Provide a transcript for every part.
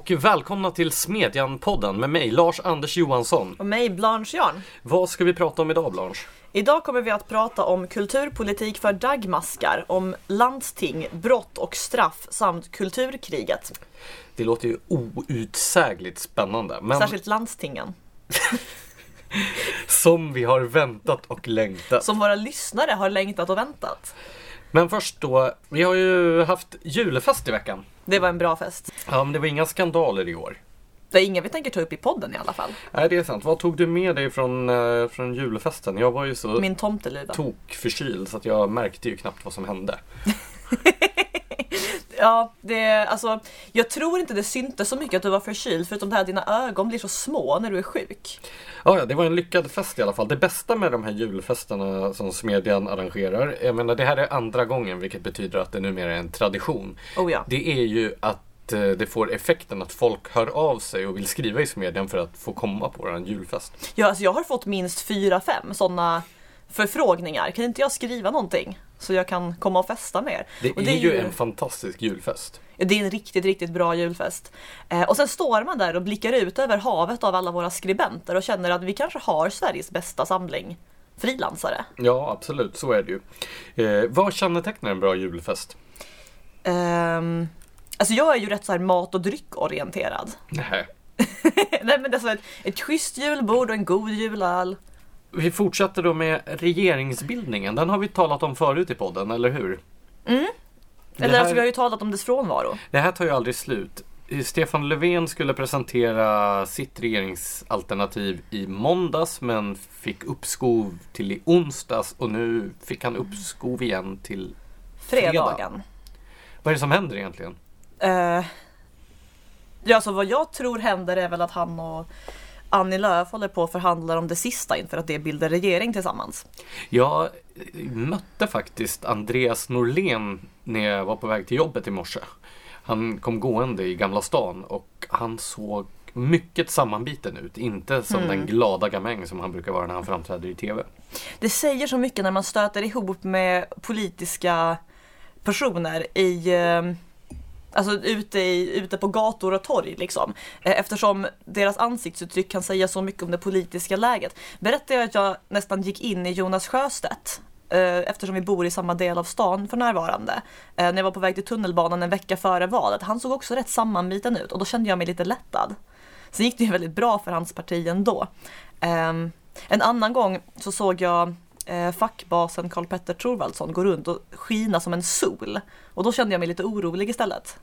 och välkomna till Smedjan-podden med mig Lars Anders Johansson. Och mig Blanche Jarn. Vad ska vi prata om idag Blanche? Idag kommer vi att prata om kulturpolitik för dagmaskar, om landsting, brott och straff samt kulturkriget. Det låter ju outsägligt spännande. Men Särskilt landstingen. som vi har väntat och längtat. Som våra lyssnare har längtat och väntat. Men först då, vi har ju haft julfest i veckan. Det var en bra fest. Ja, men det var inga skandaler i år. Det är inget vi tänker ta upp i podden i alla fall. Nej, det är sant. Vad tog du med dig från, eh, från julfesten? Jag var ju så Min tomteluva. tokförkyld så att jag märkte ju knappt vad som hände. Ja, det, alltså, jag tror inte det syntes så mycket att du var förkyld förutom det här att dina ögon blir så små när du är sjuk. Ja, det var en lyckad fest i alla fall. Det bästa med de här julfesterna som Smedjan arrangerar, jag menar det här är andra gången vilket betyder att det numera är en tradition. Oh ja. Det är ju att eh, det får effekten att folk hör av sig och vill skriva i Smedjan för att få komma på vår julfest. Ja, alltså jag har fått minst fyra, fem sådana förfrågningar. Kan inte jag skriva någonting? Så jag kan komma och festa med er. Det, och är, ju en fantastisk julfest. Det är en riktigt, riktigt bra julfest. Eh, och sen står man där och blickar ut över havet av alla våra skribenter och känner att vi kanske har Sveriges bästa samling frilansare. Ja, absolut, så är det ju. Eh, vad kännetecknar en bra julfest? Ehm, alltså jag är ju rätt så här mat och dryckorienterad. Nej. Nej men det är så ett, ett schysst julbord och en god julöl. Vi fortsätter då med regeringsbildningen. Den har vi talat om förut i podden, eller hur? Mm. Det Eller här- alltså vi har ju talat om dess frånvaro. Det här tar ju aldrig slut. Stefan Löfven skulle presentera sitt regeringsalternativ i måndags men fick uppskov till i onsdags och nu fick han uppskov igen till... Fredagen. Vad är det som händer egentligen? Eh, ja, alltså vad jag tror händer är väl att han och Annie Lööf håller på och förhandlar om det sista inför att det bildar regering tillsammans. Jag mötte faktiskt Andreas Norlén när jag var på väg till jobbet i morse. Han kom gående i Gamla stan och han såg mycket sammanbiten ut. Inte som den glada gamäng som han brukar vara när han framträder i TV. Det säger så mycket när man stöter ihop med politiska personer i eh, Alltså ute, i, ute på gator och torg liksom. Eh, eftersom deras ansiktsuttryck kan säga så mycket om det politiska läget. Berättade jag att jag nästan gick in i Jonas Sjöstedt eh, eftersom vi bor i samma del av stan för närvarande. Eh, när jag var på väg till tunnelbanan en vecka före valet. Han såg också rätt sammanbiten ut och då kände jag mig lite lättad. Sen gick det ju väldigt bra för hans parti ändå. Ehm, en annan gång så såg jag eh, fackbasen Karl-Petter Thorvaldsson gå runt och skina som en sol. Och då kände jag mig lite orolig istället.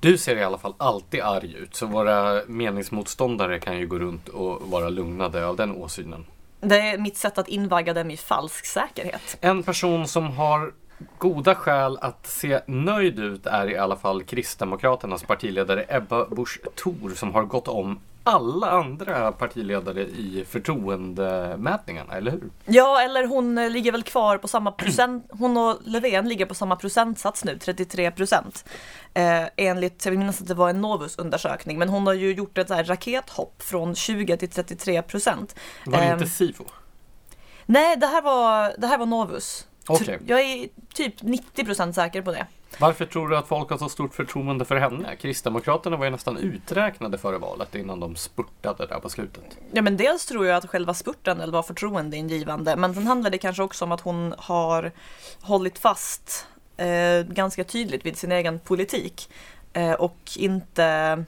Du ser i alla fall alltid arg ut, så våra meningsmotståndare kan ju gå runt och vara lugnade av den åsynen. Det är mitt sätt att invagga dem i falsk säkerhet. En person som har goda skäl att se nöjd ut är i alla fall Kristdemokraternas partiledare Ebba Busch Thor som har gått om alla andra partiledare i förtroendemätningarna, eller hur? Ja, eller hon eh, ligger väl kvar på samma procent. Hon och Löfven ligger på samma procentsats nu, 33 procent. Eh, enligt, jag vill minnas att det var en Novus-undersökning, men hon har ju gjort ett så här rakethopp från 20 till 33 procent. Var det Ehm, inte Sifo? Nej, det här var, det här var Novus. Tr- Jag är typ 90 procent säker på det. Varför tror du att folk har så stort förtroende för henne? Kristdemokraterna var ju nästan uträknade före valet innan de spurtade där på slutet. Ja men dels tror jag att själva spurten var förtroendeingivande men sen handlar det kanske också om att hon har hållit fast eh, ganska tydligt vid sin egen politik eh, och inte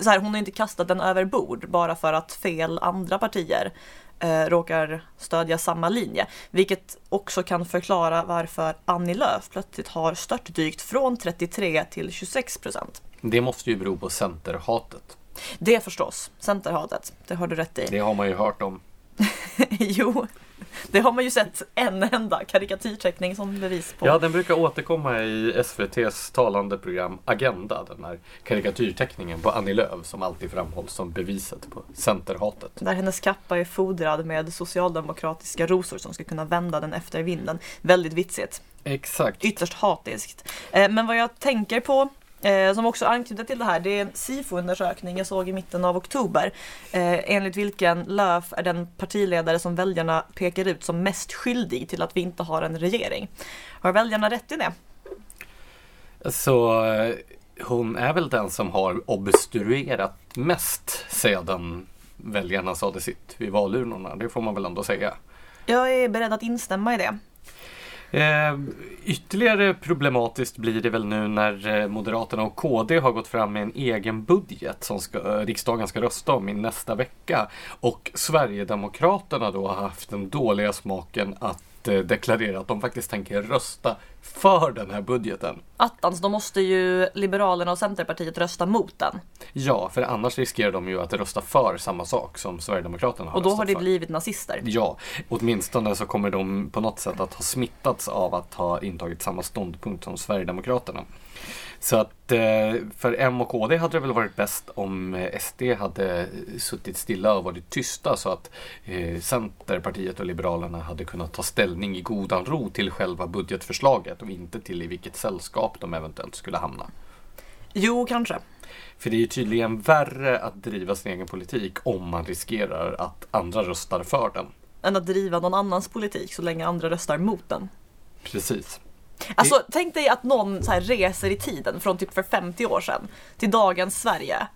så här, hon har inte kastat den över bord bara för att fel andra partier eh, råkar stödja samma linje. Vilket också kan förklara varför Annie Lööf plötsligt har störtdykt från 33 till 26 procent. Det måste ju bero på centerhatet. Det förstås, Centerhatet, det har du rätt i. Det har man ju hört om. jo, det har man ju sett en enda karikatyrteckning som bevis på. Ja, den brukar återkomma i SVTs talande program Agenda. Den här karikatyrteckningen på Annie Lööf som alltid framhålls som beviset på centerhatet. Där hennes kappa är fodrad med socialdemokratiska rosor som ska kunna vända den efter vinden. Väldigt vitsigt. Exakt. Ytterst hatiskt. Eh, Men vad jag tänker på Eh, som också anknyter till det här, det är en SIFO-undersökning jag såg i mitten av oktober. Eh, enligt vilken Löf är den partiledare som väljarna pekar ut som mest skyldig till att vi inte har en regering. Har väljarna rätt i det? Så eh, hon är väl den som har obstruerat mest sedan väljarna sade sitt vid valurnorna. Det får man väl ändå säga. Jag är beredd att instämma i det. Eh, ytterligare problematiskt blir det väl nu när eh, Moderaterna och KD har gått fram med en egen budget som ska, eh, riksdagen ska rösta om i nästa vecka. Och Sverigedemokraterna då har haft den dåliga smaken att deklarera att de faktiskt tänker rösta för den här budgeten. Attans, då måste ju Liberalerna och Centerpartiet rösta mot den. Ja, för annars riskerar de ju att rösta för samma sak som Sverigedemokraterna har Och då har det för. blivit nazister. Ja, åtminstone så kommer de på något sätt att ha smittats av att ha intagit samma ståndpunkt som Sverigedemokraterna. Så att eh, för M och KD hade det väl varit bäst om eh, SD hade suttit stilla och varit tysta så att eh, Centerpartiet och Liberalerna hade kunnat ta ställning i godan ro till själva budgetförslaget och inte till i vilket sällskap de eventuellt skulle hamna. Jo, kanske. För det är ju tydligen värre att driva sin egen politik om man riskerar att andra röstar för den. Än att driva någon annans politik så länge andra röstar mot den. Precis. Alltså tänk dig att någon så reser i tiden från typ för 50 år sedan till dagens Sverige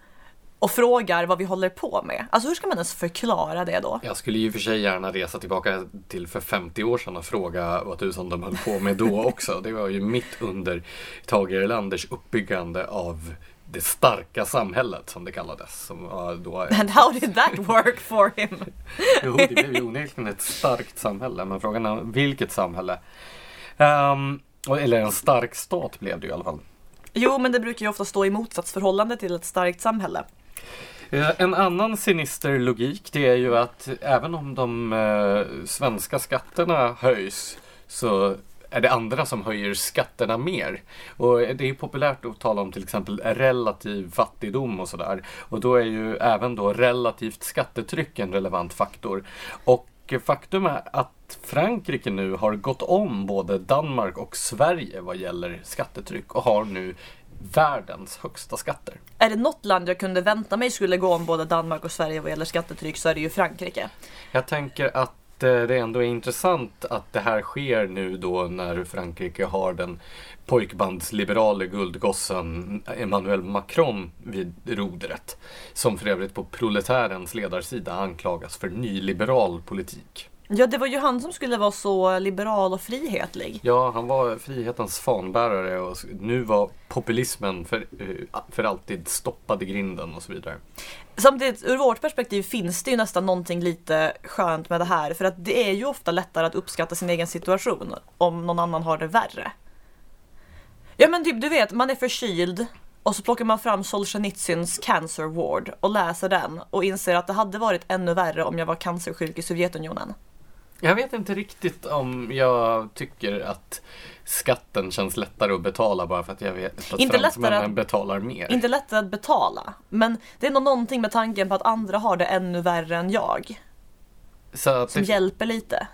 och frågar vad vi håller på med. Alltså hur ska man ens förklara det då? Jag skulle ju för sig gärna resa tillbaka till för 50 år sedan och fråga vad tusan de höll på med då också. Det var ju mitt under Tage Erlanders uppbyggande av det starka samhället som det kallades. Som då, And how did that work for him? jo, det blev ju onekligen ett starkt samhälle, men frågan är vilket samhälle? Och- eller en stark stat blev det ju i alla fall. Jo, men det brukar ju ofta stå i motsatsförhållande till ett starkt samhälle. Eh, En annan sinister logik det är ju att även om de eh, svenska skatterna höjs så är det andra som höjer skatterna mer. Och det är populärt att tala om till exempel relativ fattigdom och sådär. Och då är ju även då relativt skattetryck en relevant faktor. Och faktum är att Frankrike nu har gått om både Danmark och Sverige vad gäller skattetryck och har nu världens högsta skatter. Är det något land jag kunde vänta mig skulle gå om både Danmark och Sverige vad gäller skattetryck så är det ju Frankrike. Jag tänker att eh, det ändå är intressant att det här sker nu då när Frankrike har den pojkbandsliberale guldgossen Emmanuel Macron vid rodret. Som för övrigt på proletärens ledarsida anklagas för nyliberal politik. Ja, det var ju han som skulle vara så liberal och frihetlig. Ja, han var frihetens fanbärare och nu var populismen för, eh, för alltid stoppad i grinden och så vidare. Samtidigt, ur vårt perspektiv finns det ju nästan någonting lite skönt med det här. För att det är ju ofta lättare att uppskatta sin egen situation om någon annan har det värre. Ja men typ, du vet, man är förkyld och så plockar man fram Solzhenitsyns Cancer Ward och läser den och inser att det hade varit ännu värre om jag var cancersjuk i Sovjetunionen. Jag vet inte riktigt om jag tycker att skatten känns lättare att betala bara för att jag vet att Inte lättare att- betalar mer. Inte lättare att betala, men det är nog någonting med tanken på att andra har det ännu värre än jag. Så att Som det, hjälper lite.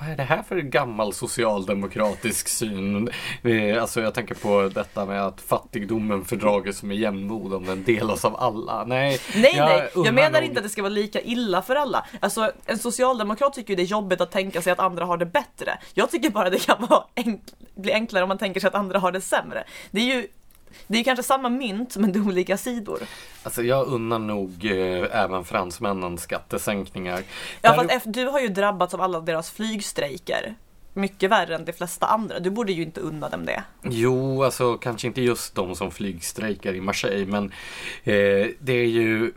Vad är det här för gammal socialdemokratisk syn? Eh, Alltså jag tänker på detta med att fattigdomen fördrages med jämnmod om den delas av alla. Nej, Nej, jag nej, jag menar nog- inte att det ska vara lika illa för alla. Alltså, en socialdemokrat tycker ju det är jobbigt att tänka sig att andra har det bättre. Jag tycker bara det kan vara enk- bli enklare om man tänker sig att andra har det sämre. Det är ju det är kanske samma mynt men det är olika sidor. Alltså jag unnar nog eh, även fransmännen skattesänkningar. Ja, Där- fast du har ju drabbats av alla deras flygstrejker. Mycket värre än de flesta andra. Du borde ju inte unna dem det. Jo, alltså kanske inte just de som flygstrejkar i Marseille, men eh, det är ju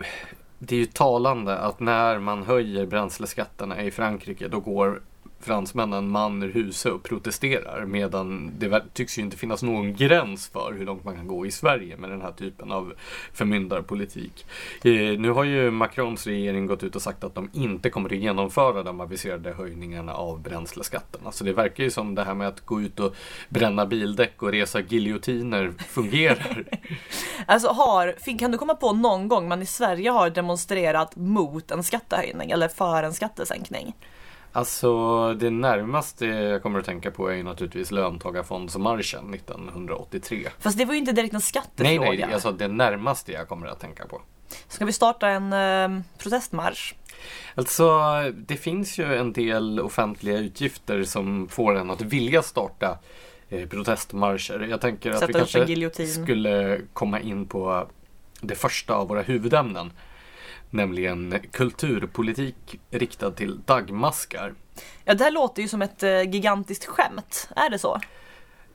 det är ju talande att när man höjer bränsleskatterna i Frankrike då går fransmännen man ur huset och protesterar medan det tycks ju inte finnas någon gräns för hur långt man kan gå i Sverige med den här typen av förmyndarpolitik. Eh, nu har ju Macrons regering gått ut och sagt att de inte kommer att genomföra de aviserade höjningarna av bränsleskatterna. Så det verkar ju som det här med att gå ut och bränna bildäck och resa giljotiner fungerar. Alltså har, kan du komma på någon gång man i Sverige har demonstrerat mot en skattehöjning eller för en skattesänkning? Alltså det närmaste jag kommer att tänka på är ju naturligtvis löntagarfondsmarschen 1983. Fast det var ju inte direkt en Nej, skattefråga. nej, jag sa det närmaste jag kommer att tänka på. Ska vi starta en eh, protestmarsch? Alltså, det finns ju en del offentliga utgifter som får en att vilja starta eh, protestmarscher. Jag tänker att Sätta vi upp en kanske skulle komma in på det första av våra huvudämnen. Nämligen kulturpolitik riktad till dagmaskar. Ja, det här låter ju som ett eh, gigantiskt skämt. Är det så?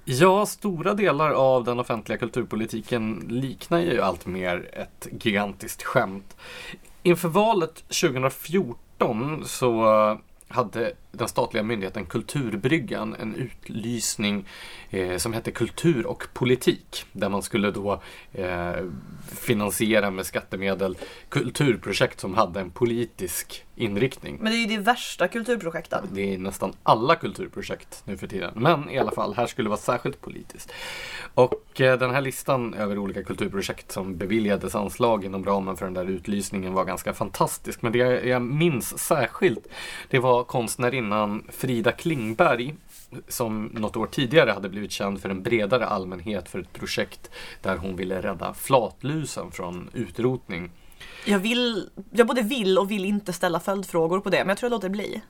Ja, stora delar av den offentliga kulturpolitiken liknar ju allt mer ett gigantiskt skämt. Inför valet 2014 så hade den statliga myndigheten Kulturbryggan en utlysning eh, som hette Kultur och politik. Där man skulle då eh, finansiera med skattemedel kulturprojekt som hade en politisk inriktning. Men det är ju det värsta kulturprojekten. Det är nästan alla kulturprojekt nu för tiden. Men i alla fall, här skulle det vara särskilt politiskt. Och eh, den här listan över olika kulturprojekt som beviljades anslag inom ramen för den där utlysningen var ganska fantastisk. Men det jag, minns särskilt, det var konstnärinnan Frida Klingberg som något år tidigare hade blivit känd för en bredare allmänhet för ett projekt där hon ville rädda flatlusen från utrotning. Jag vill, jag både vill och vill inte ställa följdfrågor på det, men jag tror jag låter bli.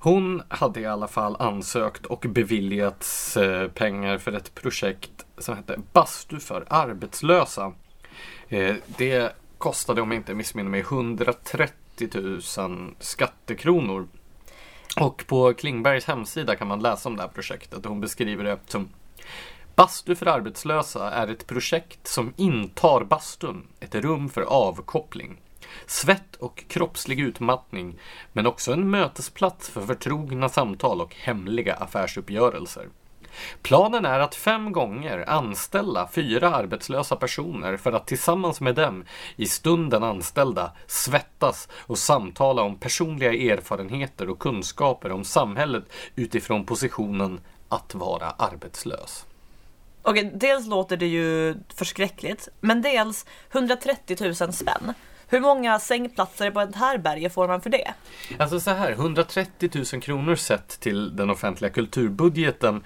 Hon hade i alla fall ansökt och beviljats eh, pengar för ett projekt som hette Bastu för arbetslösa. Eh, det kostade, om jag inte missminner mig, 130 000 skattekronor. Och på Klingbergs hemsida kan man läsa om det här projektet och hon beskriver det som Bastu för arbetslösa är ett projekt som intar bastun, ett rum för avkoppling. Svett och kroppslig utmattning, men också en mötesplats för förtrogna samtal och hemliga affärsuppgörelser. Planen är att fem gånger anställa fyra arbetslösa personer för att tillsammans med dem i stunden anställda svettas och samtala om personliga erfarenheter och kunskaper om samhället utifrån positionen att vara arbetslös. Okej, dels låter det ju förskräckligt, men dels 130 000 spänn. Hur många sängplatser på ett härbärge får man för det? Alltså så här, 130 000 kronor sett till den offentliga kulturbudgeten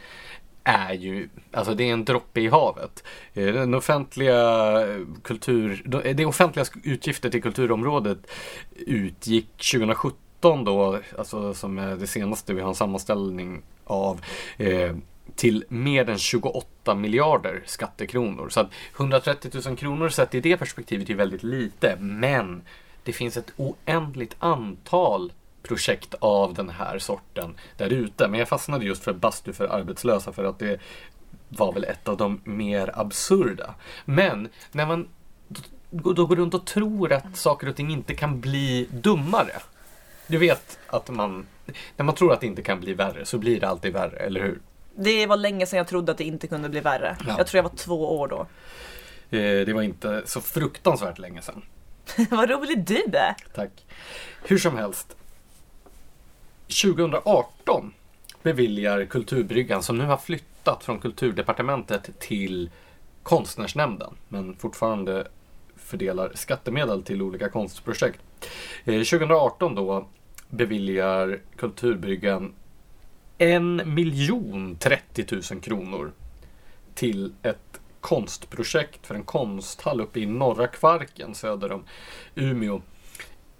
är ju, alltså det är en droppe i havet. Eh, den offentliga kultur, eh, det offentliga utgifter till kulturområdet utgick 2017 då, alltså som är det senaste vi har en sammanställning av, eh, till mer än 28 miljarder skattekronor. Så att 130 000 kronor sett i det perspektivet är väldigt lite, men det finns ett oändligt antal projekt av den här sorten där ute. Men jag fastnade just för bastu för arbetslösa för att det var väl ett av de mer absurda. Men när man då går runt och tror att saker och ting inte kan bli dummare. Du vet att man, när man tror att det inte kan bli värre så blir det alltid värre, eller hur? Det var länge sedan jag trodde att det inte kunde bli värre. Ja. Jag tror jag var två år då. Eh, Det var inte så fruktansvärt länge sedan. Vad rolig du är! Tack. Hur som helst. 2018 beviljar Kulturbryggan, som nu har flyttat från Kulturdepartementet till Konstnärsnämnden, men fortfarande fördelar skattemedel till olika konstprojekt. Eh, 2018 då beviljar Kulturbryggan en miljon 30 000 kronor till ett konstprojekt för en konsthall uppe i norra Kvarken söder om Umeå.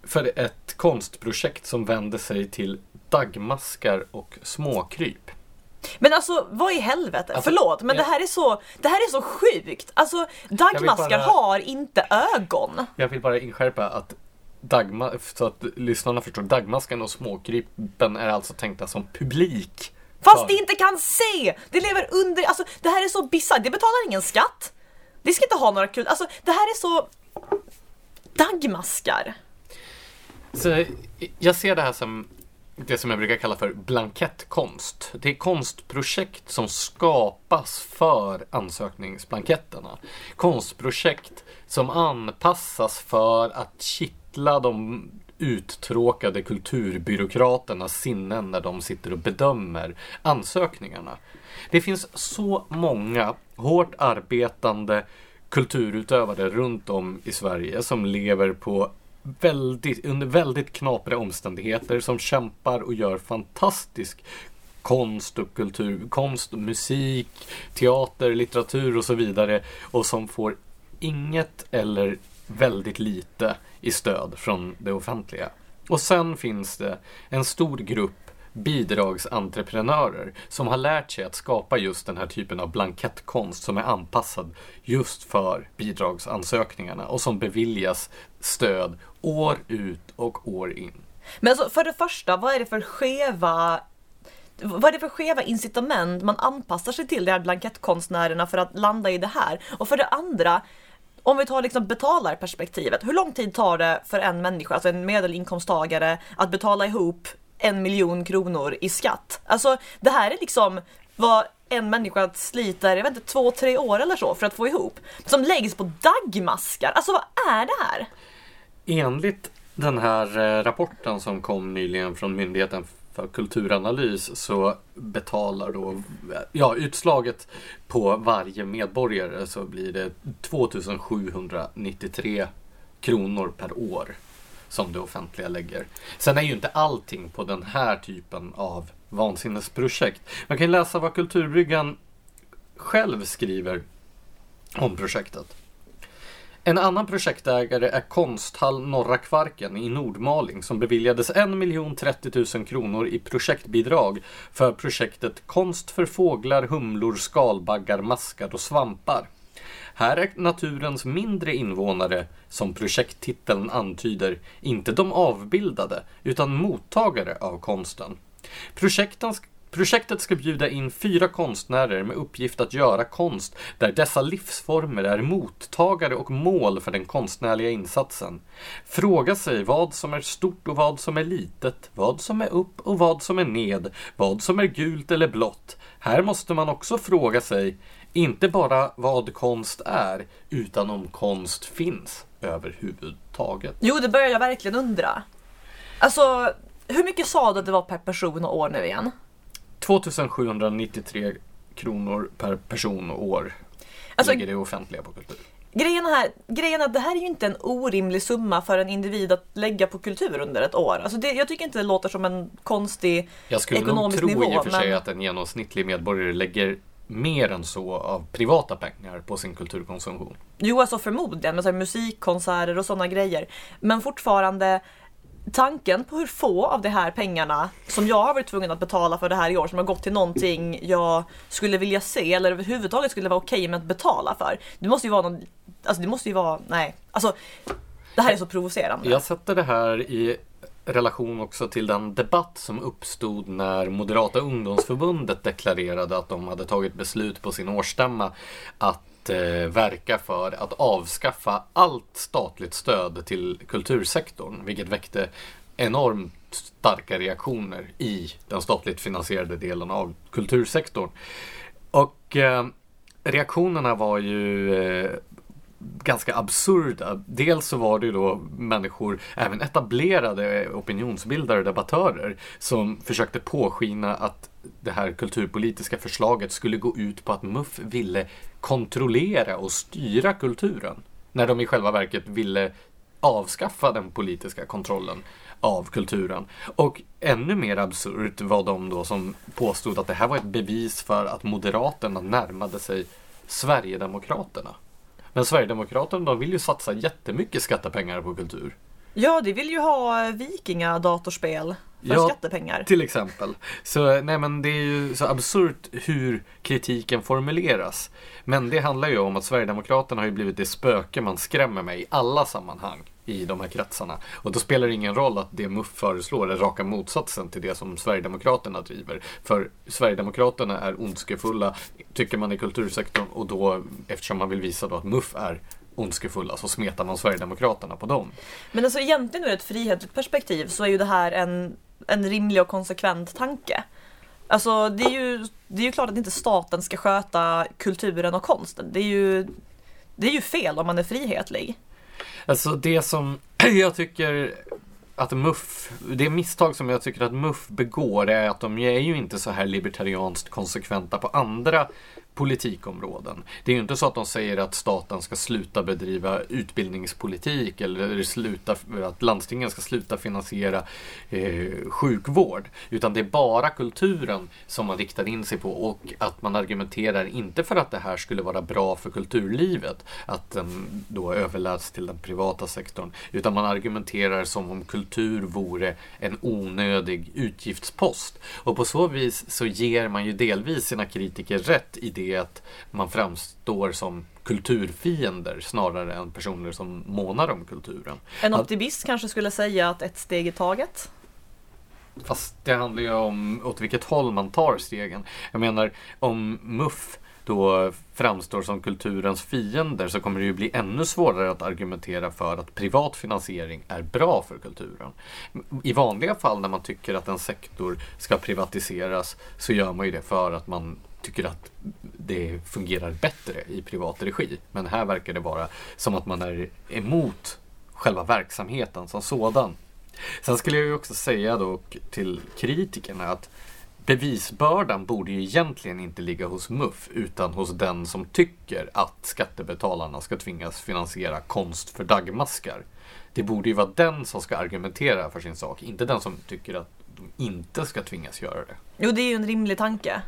För ett konstprojekt som vänder sig till dagmaskar och småkryp. Men alltså vad i helvete, Alltså, förlåt men jag- det här är så, det här är så sjukt. Alltså dagmaskar bara- har inte ögon. Jag vill bara inskärpa att dagma, så att lyssnarna förstår, dagmaskan och småkrypen är alltså tänkta som publik. Fast för- det inte kan se! Det lever under, alltså det här är så bisarrt, det betalar ingen skatt. Det ska inte ha några kul, alltså det här är så dagmaskar. Så jag ser det här som det som jag brukar kalla för blankettkonst. Det är konstprojekt som skapas för ansökningsblanketterna. Konstprojekt som anpassas för att kittla de uttråkade kulturbyråkraternas sinnen när de sitter och bedömer ansökningarna. Det finns så många hårt arbetande kulturutövare runt om i Sverige som lever på väldigt, under väldigt knapriga omständigheter som kämpar och gör fantastisk konst och kultur, konst och musik, teater, litteratur och så vidare och som får inget eller väldigt lite i stöd från det offentliga. Och sen finns det en stor grupp bidragsentreprenörer som har lärt sig att skapa just den här typen av blankettkonst som är anpassad just för bidragsansökningarna och som beviljas stöd år ut och år in. Men alltså för det första, vad är det för skeva vad är det för skeva incitament man anpassar sig till de här blankettkonstnärerna för att landa i det här? Och för det andra, om vi tar liksom betalarperspektivet, hur lång tid tar det för en människa, alltså en medelinkomsttagare, att betala ihop en miljon kronor i skatt? Alltså det här är liksom vad en människa sliter, jag vet inte, två, tre år eller så för att få ihop. Som läggs på dagmaskar. Alltså vad är det här? Enligt den här eh, rapporten som kom nyligen från Myndigheten för kulturanalys så betalar då, ja utslaget på varje medborgare så blir det 2793 kronor per år som det offentliga lägger. Sen är ju inte allting på den här typen av vansinnesprojekt. Man kan läsa vad Kulturbryggan själv skriver om projektet. En annan projektägare är Konsthall Norra Kvarken i Nordmaling som beviljades 1 030 000 kronor i projektbidrag för projektet Konst för fåglar, humlor, skalbaggar, maskar och svampar. Här är naturens mindre invånare, som projekttiteln antyder, inte de avbildade utan mottagare av konsten. Projekten Projektet ska bjuda in fyra konstnärer med uppgift att göra konst där dessa livsformer är mottagare och mål för den konstnärliga insatsen. Fråga sig vad som är stort och vad som är litet, vad som är upp och vad som är ned, vad som är gult eller blått. Här måste man också fråga sig, inte bara vad konst är, utan om konst finns överhuvudtaget. Jo, det börjar jag verkligen undra. Alltså, hur mycket sa du att det var per person och år nu igen? 2793 kronor per person och år alltså, ligger det offentliga på kultur. Grejen, här, grejen är att det här är ju inte en orimlig summa för en individ att lägga på kultur under ett år. Alltså det, jag tycker inte det låter som en konstig ekonomisk nivå. Jag skulle nog tro i och för sig att en genomsnittlig medborgare lägger mer än så av privata pengar på sin kulturkonsumtion. Jo, alltså förmodligen med så musikkonserter och sådana grejer. Men fortfarande tanken på hur få av de här pengarna som jag har varit tvungen att betala för det här i år som har gått till någonting jag skulle vilja se eller överhuvudtaget skulle vara okej okay med att betala för. Det måste ju vara någon, alltså det måste ju vara, nej, alltså det här är så provocerande. Jag sätter det här i relation också till den debatt som uppstod när Moderata ungdomsförbundet deklarerade att de hade tagit beslut på sin årsstämma att eh, verka för att avskaffa allt statligt stöd till kultursektorn, vilket väckte enormt starka reaktioner i den statligt finansierade delen av kultursektorn. Och eh, reaktionerna var ju eh, ganska absurda. Dels så var det ju då människor, även etablerade opinionsbildare och debattörer, som försökte påskina att det här kulturpolitiska förslaget skulle gå ut på att MUF ville kontrollera och styra kulturen. När de i själva verket ville avskaffa den politiska kontrollen av kulturen. Och ännu mer absurt var de då som påstod att det här var ett bevis för att Moderaterna närmade sig Sverigedemokraterna. Men Sverigedemokraterna de vill ju satsa jättemycket skattepengar på kultur. Ja, de vill ju ha vikingadatorspel för ja, skattepengar. till exempel. Så nej men det är ju så absurt hur kritiken formuleras. Men det handlar ju om att Sverigedemokraterna har ju blivit det spöke man skrämmer med i alla sammanhang i de här kretsarna. Och då spelar det ingen roll att det MUF föreslår är raka motsatsen till det som Sverigedemokraterna driver. För Sverigedemokraterna är ondskefulla, tycker man i kultursektorn och då, eftersom man vill visa då att MUF är ondskefulla så smetar man Sverigedemokraterna på dem. Men alltså egentligen ur ett frihetligt perspektiv så är ju det här en, en rimlig och konsekvent tanke. Alltså det är, ju, det är ju klart att inte staten ska sköta kulturen och konsten. Det är ju, det är ju fel om man är frihetlig. Alltså det som jag tycker att MUF, det misstag som jag tycker att MUF begår är att de är ju inte så här libertarianskt konsekventa på andra politikområden. Det är ju inte så att de säger att staten ska sluta bedriva utbildningspolitik eller sluta, att landstingen ska sluta finansiera eh, sjukvård. Utan det är bara kulturen som man riktar in sig på och att man argumenterar inte för att det här skulle vara bra för kulturlivet, att den då överläts till den privata sektorn, utan man argumenterar som om kultur vore en onödig utgiftspost. Och på så vis så ger man ju delvis sina kritiker rätt i det att man framstår som kulturfiender snarare än personer som månar om kulturen. En optimist att, kanske skulle säga att ett steg i taget? Fast det handlar ju om åt vilket håll man tar stegen. Jag menar om MUF då framstår som kulturens fiender så kommer det ju bli ännu svårare att argumentera för att privat finansiering är bra för kulturen. I vanliga fall när man tycker att en sektor ska privatiseras så gör man ju det för att man tycker att det fungerar bättre i privat regi. Men här verkar det vara som att man är emot själva verksamheten som sådan. Sen skulle jag ju också säga då till kritikerna att bevisbördan borde ju egentligen inte ligga hos MUF utan hos den som tycker att skattebetalarna ska tvingas finansiera konst för dagmaskar. Det borde ju vara den som ska argumentera för sin sak, inte den som tycker att de inte ska tvingas göra det. Jo, det är ju en rimlig tanke.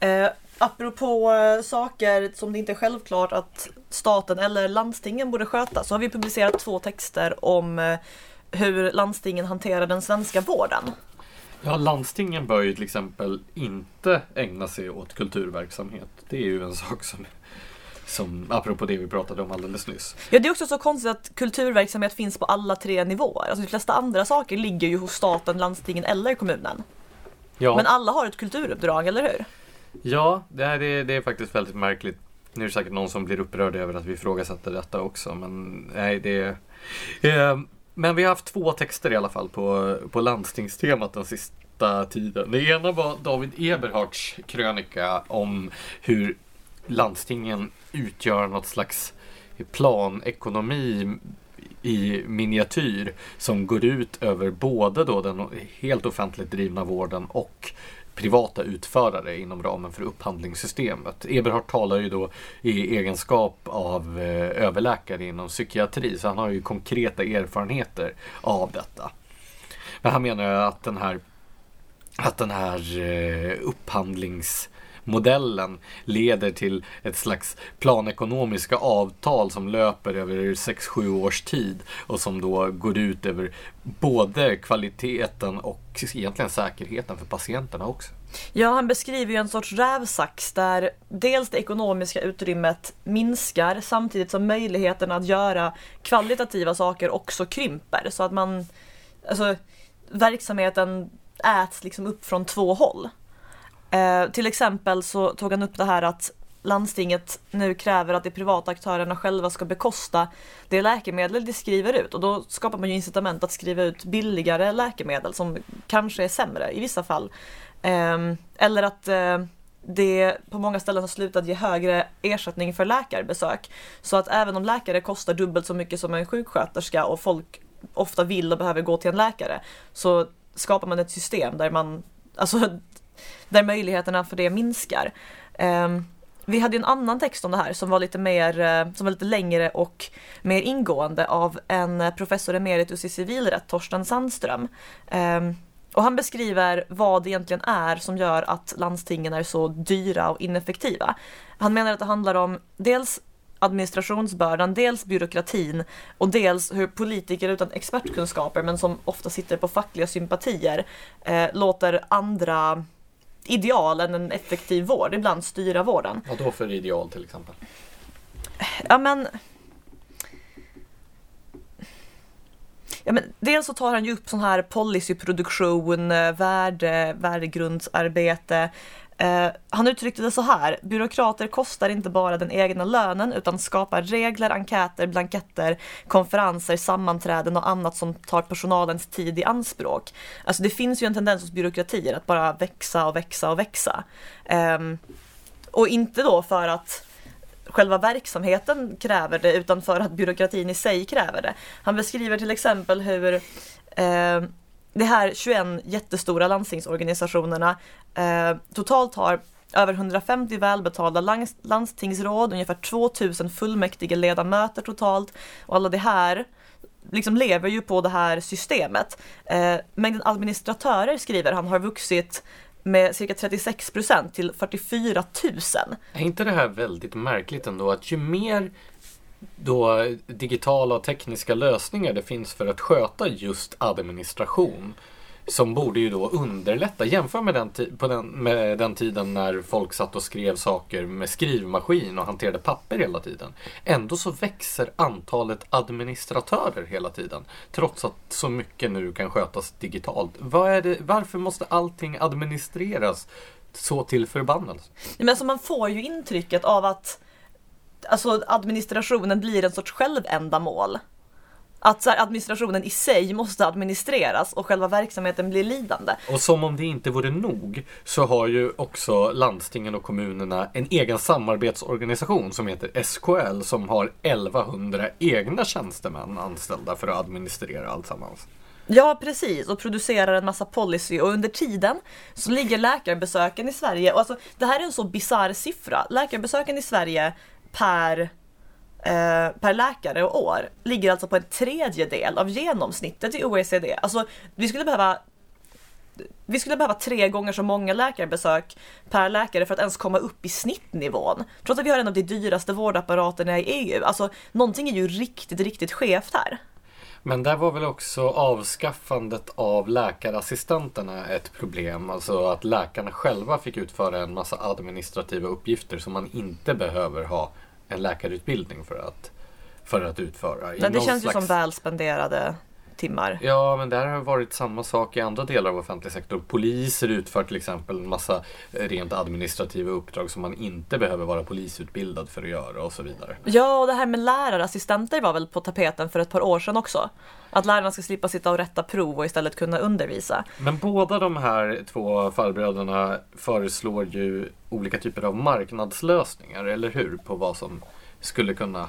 Eh, apropå eh, saker som det inte är självklart att staten eller landstingen borde sköta så har vi publicerat två texter om eh, hur landstingen hanterar den svenska vården. Ja, landstingen bör ju till exempel inte ägna sig åt kulturverksamhet. Det är ju en sak som som, apropå det vi pratade om alldeles nyss. Ja, det är också så konstigt att kulturverksamhet finns på alla tre nivåer. Alltså de flesta andra saker ligger ju hos staten, landstingen eller kommunen. Ja. Men alla har ett kulturuppdrag, eller hur? Ja, det, här är, det är faktiskt väldigt märkligt. Nu är det säkert någon som blir upprörd över att vi ifrågasätter detta också, men nej, det är... Eh, men vi har haft två texter i alla fall på, på landstingstemat den sista tiden. Det ena var David Eberhards krönika om hur landstingen utgör något slags planekonomi i miniatyr som går ut över både då den helt offentligt drivna vården och privata utförare inom ramen för upphandlingssystemet. Eberhard talar ju då i egenskap av eh, överläkare inom psykiatri så han har ju konkreta erfarenheter av detta. Men han menar att den här att den här eh, upphandlings modellen leder till ett slags planekonomiska avtal som löper över 6-7 års tid och som då går ut över både kvaliteten och egentligen säkerheten för patienterna också. Ja, han beskriver ju en sorts rävsax där dels det ekonomiska utrymmet minskar samtidigt som möjligheten att göra kvalitativa saker också krymper så att man, alltså verksamheten äts liksom upp från två håll. Eh, till exempel så tog han upp det här att landstinget nu kräver att de privata aktörerna själva ska bekosta det läkemedel de skriver ut och då skapar man ju incitament att skriva ut billigare läkemedel som kanske är sämre i vissa fall. Eh, eller att eh, det på många ställen har slutat ge högre ersättning för läkarbesök. Så att även om läkare kostar dubbelt så mycket som en sjuksköterska och folk ofta vill och behöver gå till en läkare så skapar man ett system där man Alltså där möjligheterna för det minskar. Um, vi hade en annan text om det här som var lite mer, eh, som var lite längre och mer ingående av en eh, professor emeritus i civilrätt, Torsten Sandström. Um, och han beskriver vad det egentligen är som gör att landstingen är så dyra och ineffektiva. Han menar att det handlar om dels administrationsbördan, dels byråkratin och dels hur politiker utan expertkunskaper men som ofta sitter på fackliga sympatier eh, låter andra ideal än en effektiv vård ibland styra vården. Vad då för ideal till exempel? Ja men Ja, men dels så tar han ju upp sån här policyproduktion, eh, värde, värdegrundsarbete, Eh, han uttryckte det så här, byråkrater kostar inte bara den egna lönen utan skapar regler, enkäter, blanketter, konferenser, sammanträden och annat som tar personalens tid i anspråk. Alltså det finns ju en tendens hos byråkratier att bara växa och växa och växa. Eh, och inte då för att själva verksamheten kräver det utan för att byråkratin i sig kräver det. Han beskriver till exempel hur eh, de här 21 jättestora landstingsorganisationerna eh, totalt har över 150 välbetalda lands- landstingsråd, ungefär 2000 fullmäktige ledamöter totalt. Och alla det här liksom lever ju på det här systemet. Eh, mängden administratörer, skriver han, har vuxit med cirka 36 procent till 44 000. Är inte det här väldigt märkligt ändå? Att ju mer då digitala och tekniska lösningar det finns för att sköta just administration som borde ju då underlätta. Jämför med den, på den, med den tiden när folk satt och skrev saker med skrivmaskin och hanterade papper hela tiden. Ändå så växer antalet administratörer hela tiden. Trots att så mycket nu kan skötas digitalt. Vad är det, varför måste allting administreras så till förbannelse? Men alltså man får ju intrycket av att alltså, administrationen blir en sorts självändamål. Att så här, administrationen i sig måste administreras och själva verksamheten blir lidande. Och som om det inte vore nog så har ju också landstingen och kommunerna en egen samarbetsorganisation som heter SKL som har 1100 egna tjänstemän anställda för att administrera alltsammans. Ja, precis. Och producerar en massa policy och under tiden så ligger läkarbesöken i Sverige, och alltså det här är en så bisarr siffra. Läkarbesöken i Sverige per, eh, per läkare och år ligger alltså på en tredjedel av genomsnittet i OECD. Alltså vi skulle behöva vi skulle behöva tre gånger så många läkarbesök per läkare för att ens komma upp i snittnivån. Trots att vi har en av de dyraste vårdapparaterna i EU. Alltså någonting är ju riktigt, riktigt skevt här. Men där var väl också avskaffandet av läkarassistenterna ett problem. Alltså att läkarna själva fick utföra en massa administrativa uppgifter som man inte behöver ha en läkarutbildning för att, för att utföra. Men det känns ju som slags- väl spenderade timmar. Ja, men där har varit samma sak i andra delar av offentlig sektor. Poliser utför till exempel en massa eh, rent administrativa uppdrag som man inte behöver vara polisutbildad för att göra och så vidare. Ja, och det här med lärarassistenter var väl på tapeten för ett par år sedan också. Att lärarna ska slippa sitta och rätta prov och istället kunna undervisa. Men båda de här två farbröderna föreslår ju olika typer av marknadslösningar, eller hur? På vad som skulle kunna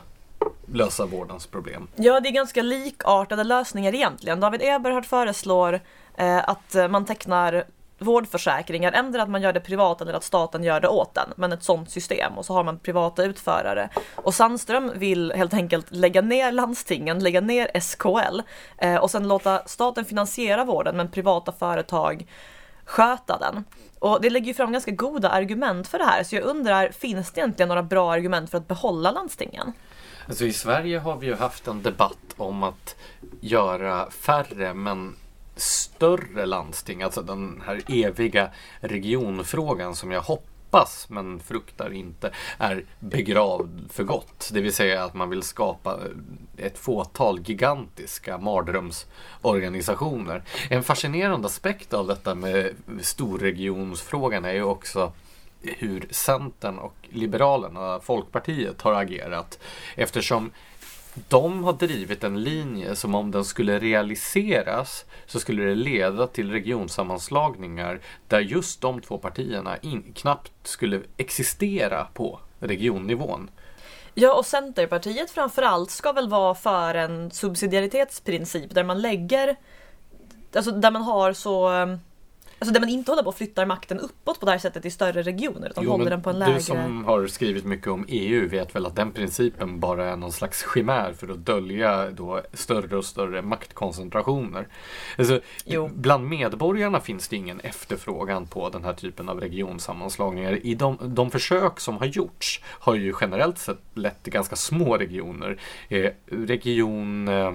lösa vårdens problem. Ja, det är ganska likartade lösningar egentligen. David Eberhard föreslår eh, att man tecknar vårdförsäkringar, ändå att man gör det privat eller att staten gör det åt den, men ett sånt system och så har man privata utförare. Och Sandström vill helt enkelt lägga ner landstingen, lägga ner SKL eh, och sen låta staten finansiera vården men privata företag sköta den. Och det lägger ju fram ganska goda argument för det här, så jag undrar, finns det egentligen några bra argument för att behålla landstingen? Alltså i Sverige har vi ju haft en debatt om att göra färre men större landsting. Alltså den här eviga regionfrågan som jag hoppas men fruktar inte är begravd för gott. Det vill säga att man vill skapa eh, ett fåtal gigantiska mardrömsorganisationer. En fascinerande aspekt av detta med storregionsfrågan är ju också hur Centern och Liberalerna, Folkpartiet, har agerat. Eftersom de har drivit en linje som om den skulle realiseras så skulle det leda till regionsammanslagningar där just de två partierna in, knappt skulle existera på regionnivån. Ja, och Centerpartiet framförallt ska väl vara för en subsidiaritetsprincip där man lägger, alltså där man har så, alltså där man inte håller på och flyttar makten uppåt på det här sättet i större regioner utan Jo, håller den på en lägre. Du som har skrivit mycket om EU vet väl att den principen bara är någon slags chimär för att dölja då större och större maktkoncentrationer. Alltså, Jo. bland medborgarna finns det ingen efterfrågan på den här typen av regionsammanslagningar. I de, de försök som har gjorts har ju generellt sett lett till ganska små regioner. Eh, region eh,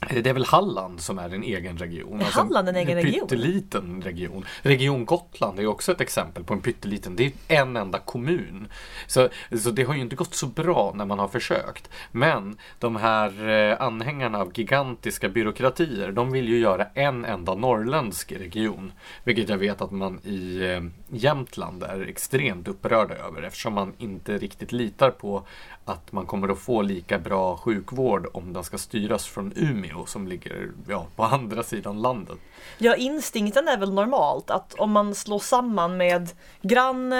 det är väl Halland som är en egen region. Är Halland en egen region? pytteliten region. Region Gotland är också ett exempel på en pytteliten. Det är en enda kommun. Så, så det har ju inte gått så bra när man har försökt. Men de här eh, anhängarna av gigantiska byråkratier, de vill ju göra en enda norrländsk region. Vilket jag vet att man i eh, Jämtland är extremt upprörda över eftersom man inte riktigt litar på att man kommer att få lika bra sjukvård om den ska styras från Umeå som ligger ja, på andra sidan landet. Ja, instinkten är väl normalt att om man slår samman med grann,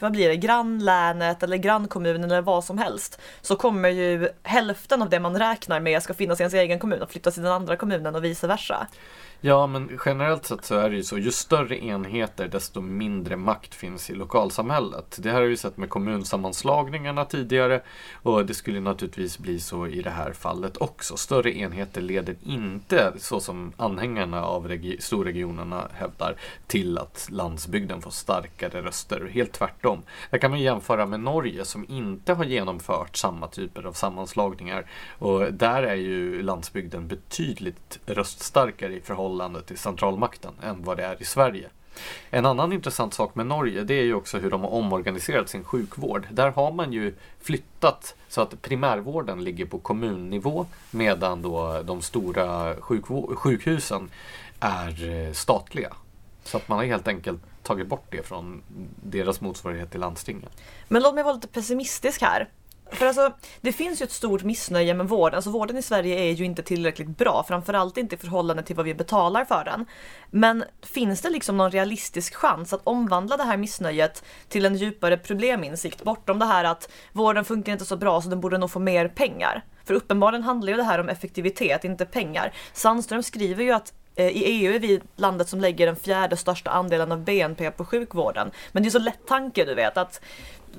vad blir det, grannlänet eller grannkommunen eller vad som helst så kommer ju hälften av det man räknar med ska finnas i ens egen kommun och flyttas till den andra kommunen och vice versa. Ja, men generellt sett så är det ju så. Ju större enheter desto mindre makt finns i lokalsamhället. Det här har vi sett med kommunsammanslagningarna tidigare och det skulle naturligtvis bli så i det här fallet också. Större enheter leder inte, så som anhängarna av regi- storregionerna hävdar, till att landsbygden får starkare röster. Helt tvärtom. Där kan man jämföra med Norge som inte har genomfört samma typer av sammanslagningar och där är ju landsbygden betydligt röststarkare i förhållande till centralmakten än vad det är i Sverige. En annan intressant sak med Norge det är ju också hur de har omorganiserat sin sjukvård. Där har man ju flyttat så att primärvården ligger på kommunnivå medan då de stora sjukhusen är eh, statliga. Så att man har helt enkelt tagit bort det från deras motsvarighet i landstingen. Men låt mig vara lite pessimistisk här. För alltså, det finns ju ett stort missnöje med vården. Alltså vården i Sverige är ju inte tillräckligt bra, framförallt inte i förhållande till vad vi betalar för den. Men finns det liksom någon realistisk chans att omvandla det här missnöjet till en djupare probleminsikt bortom det här att vården funkar inte så bra så den borde nog få mer pengar? För uppenbarligen handlar ju det här om effektivitet, inte pengar. Sandström skriver ju att Eh, i EU är vi landet som lägger den fjärde största andelen av BNP på sjukvården. Men det är så lätt tanke du vet att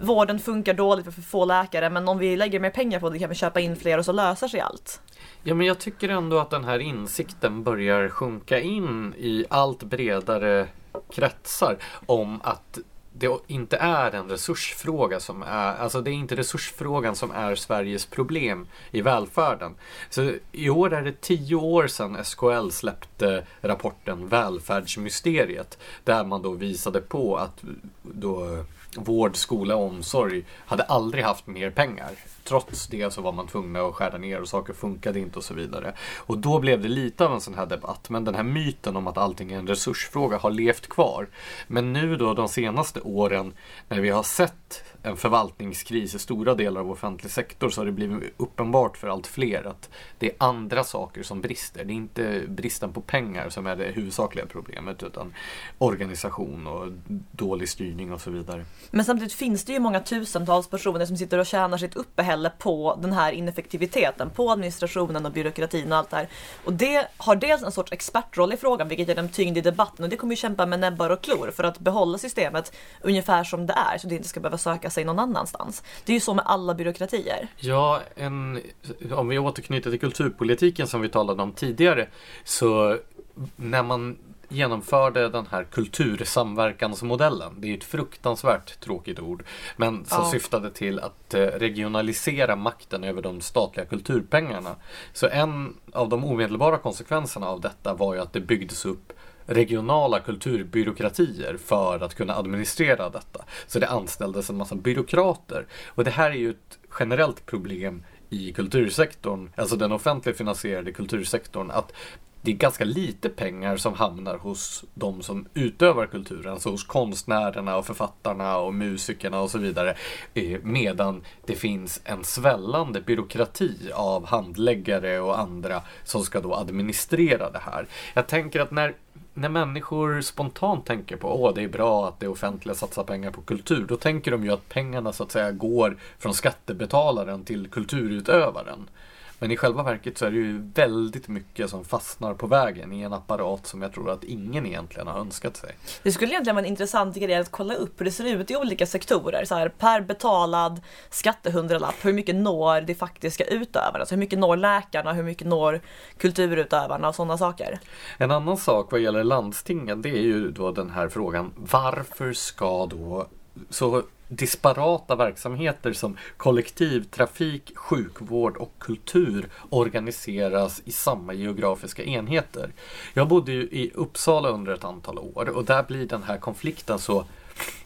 vården funkar dåligt för för få läkare men om vi lägger mer pengar på det kan vi köpa in fler och så löser sig allt. Ja, men jag tycker ändå att den här insikten börjar sjunka in i allt bredare kretsar om att det inte är en resursfråga som är, alltså det är inte resursfrågan som är Sveriges problem i välfärden. Så i år är det tio år sedan SKL släppte rapporten Välfärdsmysteriet där man då visade på att då vård, skola och omsorg hade aldrig haft mer pengar. Trots det så var man tvungna att skära ner och saker funkade inte och så vidare. Och då blev det lite av en sån här debatt. Men den här myten om att allting är en resursfråga har levt kvar. Men nu då de senaste åren när vi har sett en förvaltningskris i stora delar av offentlig sektor så har det blivit uppenbart för allt fler att det är andra saker som brister. Det är inte bristen på pengar som är det huvudsakliga problemet utan organisation och dålig styrning och så vidare. Men samtidigt finns det ju många tusentals personer som sitter och tjänar sitt uppehälle på den här ineffektiviteten, på administrationen och byråkratin och allt det här. Och det har dels en sorts expertroll i frågan, vilket ger dem tyngd i debatten och det kommer ju kämpa med näbbar och klor för att behålla systemet ungefär som det är så det inte ska behöva söka sig någon annanstans. Det är ju så med alla byråkratier. Ja, en, om vi återknyter till kulturpolitiken som vi talade om tidigare så när man genomförde den här kultursamverkansmodellen. Det är ett fruktansvärt tråkigt ord. Men som Ja. syftade till att eh, regionalisera makten över de statliga kulturpengarna. Så en av de omedelbara konsekvenserna av detta var ju att det byggdes upp regionala kulturbyråkratier för att kunna administrera detta. Så det anställdes en massa byråkrater. Och det här är ju ett generellt problem i kultursektorn, alltså den offentligt finansierade kultursektorn, att det är ganska lite pengar som hamnar hos de som utövar kulturen, alltså hos konstnärerna och författarna och musikerna och så vidare. Eh, medan det finns en svällande byråkrati av handläggare och andra som ska då administrera det här. Jag tänker att när när människor spontant tänker på att det är bra att det offentliga satsar pengar på kultur, då tänker de ju att pengarna så att säga går från skattebetalaren till kulturutövaren. Men i själva verket så är det ju väldigt mycket som fastnar på vägen i en apparat som jag tror att ingen egentligen har önskat sig. Det skulle egentligen vara en intressant grej att kolla upp hur det ser ut i olika sektorer. Så här, per betalad skattehundralapp, hur mycket når det faktiska utövarna? Alltså hur mycket når läkarna, hur mycket når kulturutövarna och sådana saker. En annan sak vad gäller landstingen det är ju då den här frågan varför ska då så disparata verksamheter som kollektivtrafik, sjukvård och kultur organiseras i samma geografiska enheter. Jag bodde ju i Uppsala under ett antal år och där blir den här konflikten så,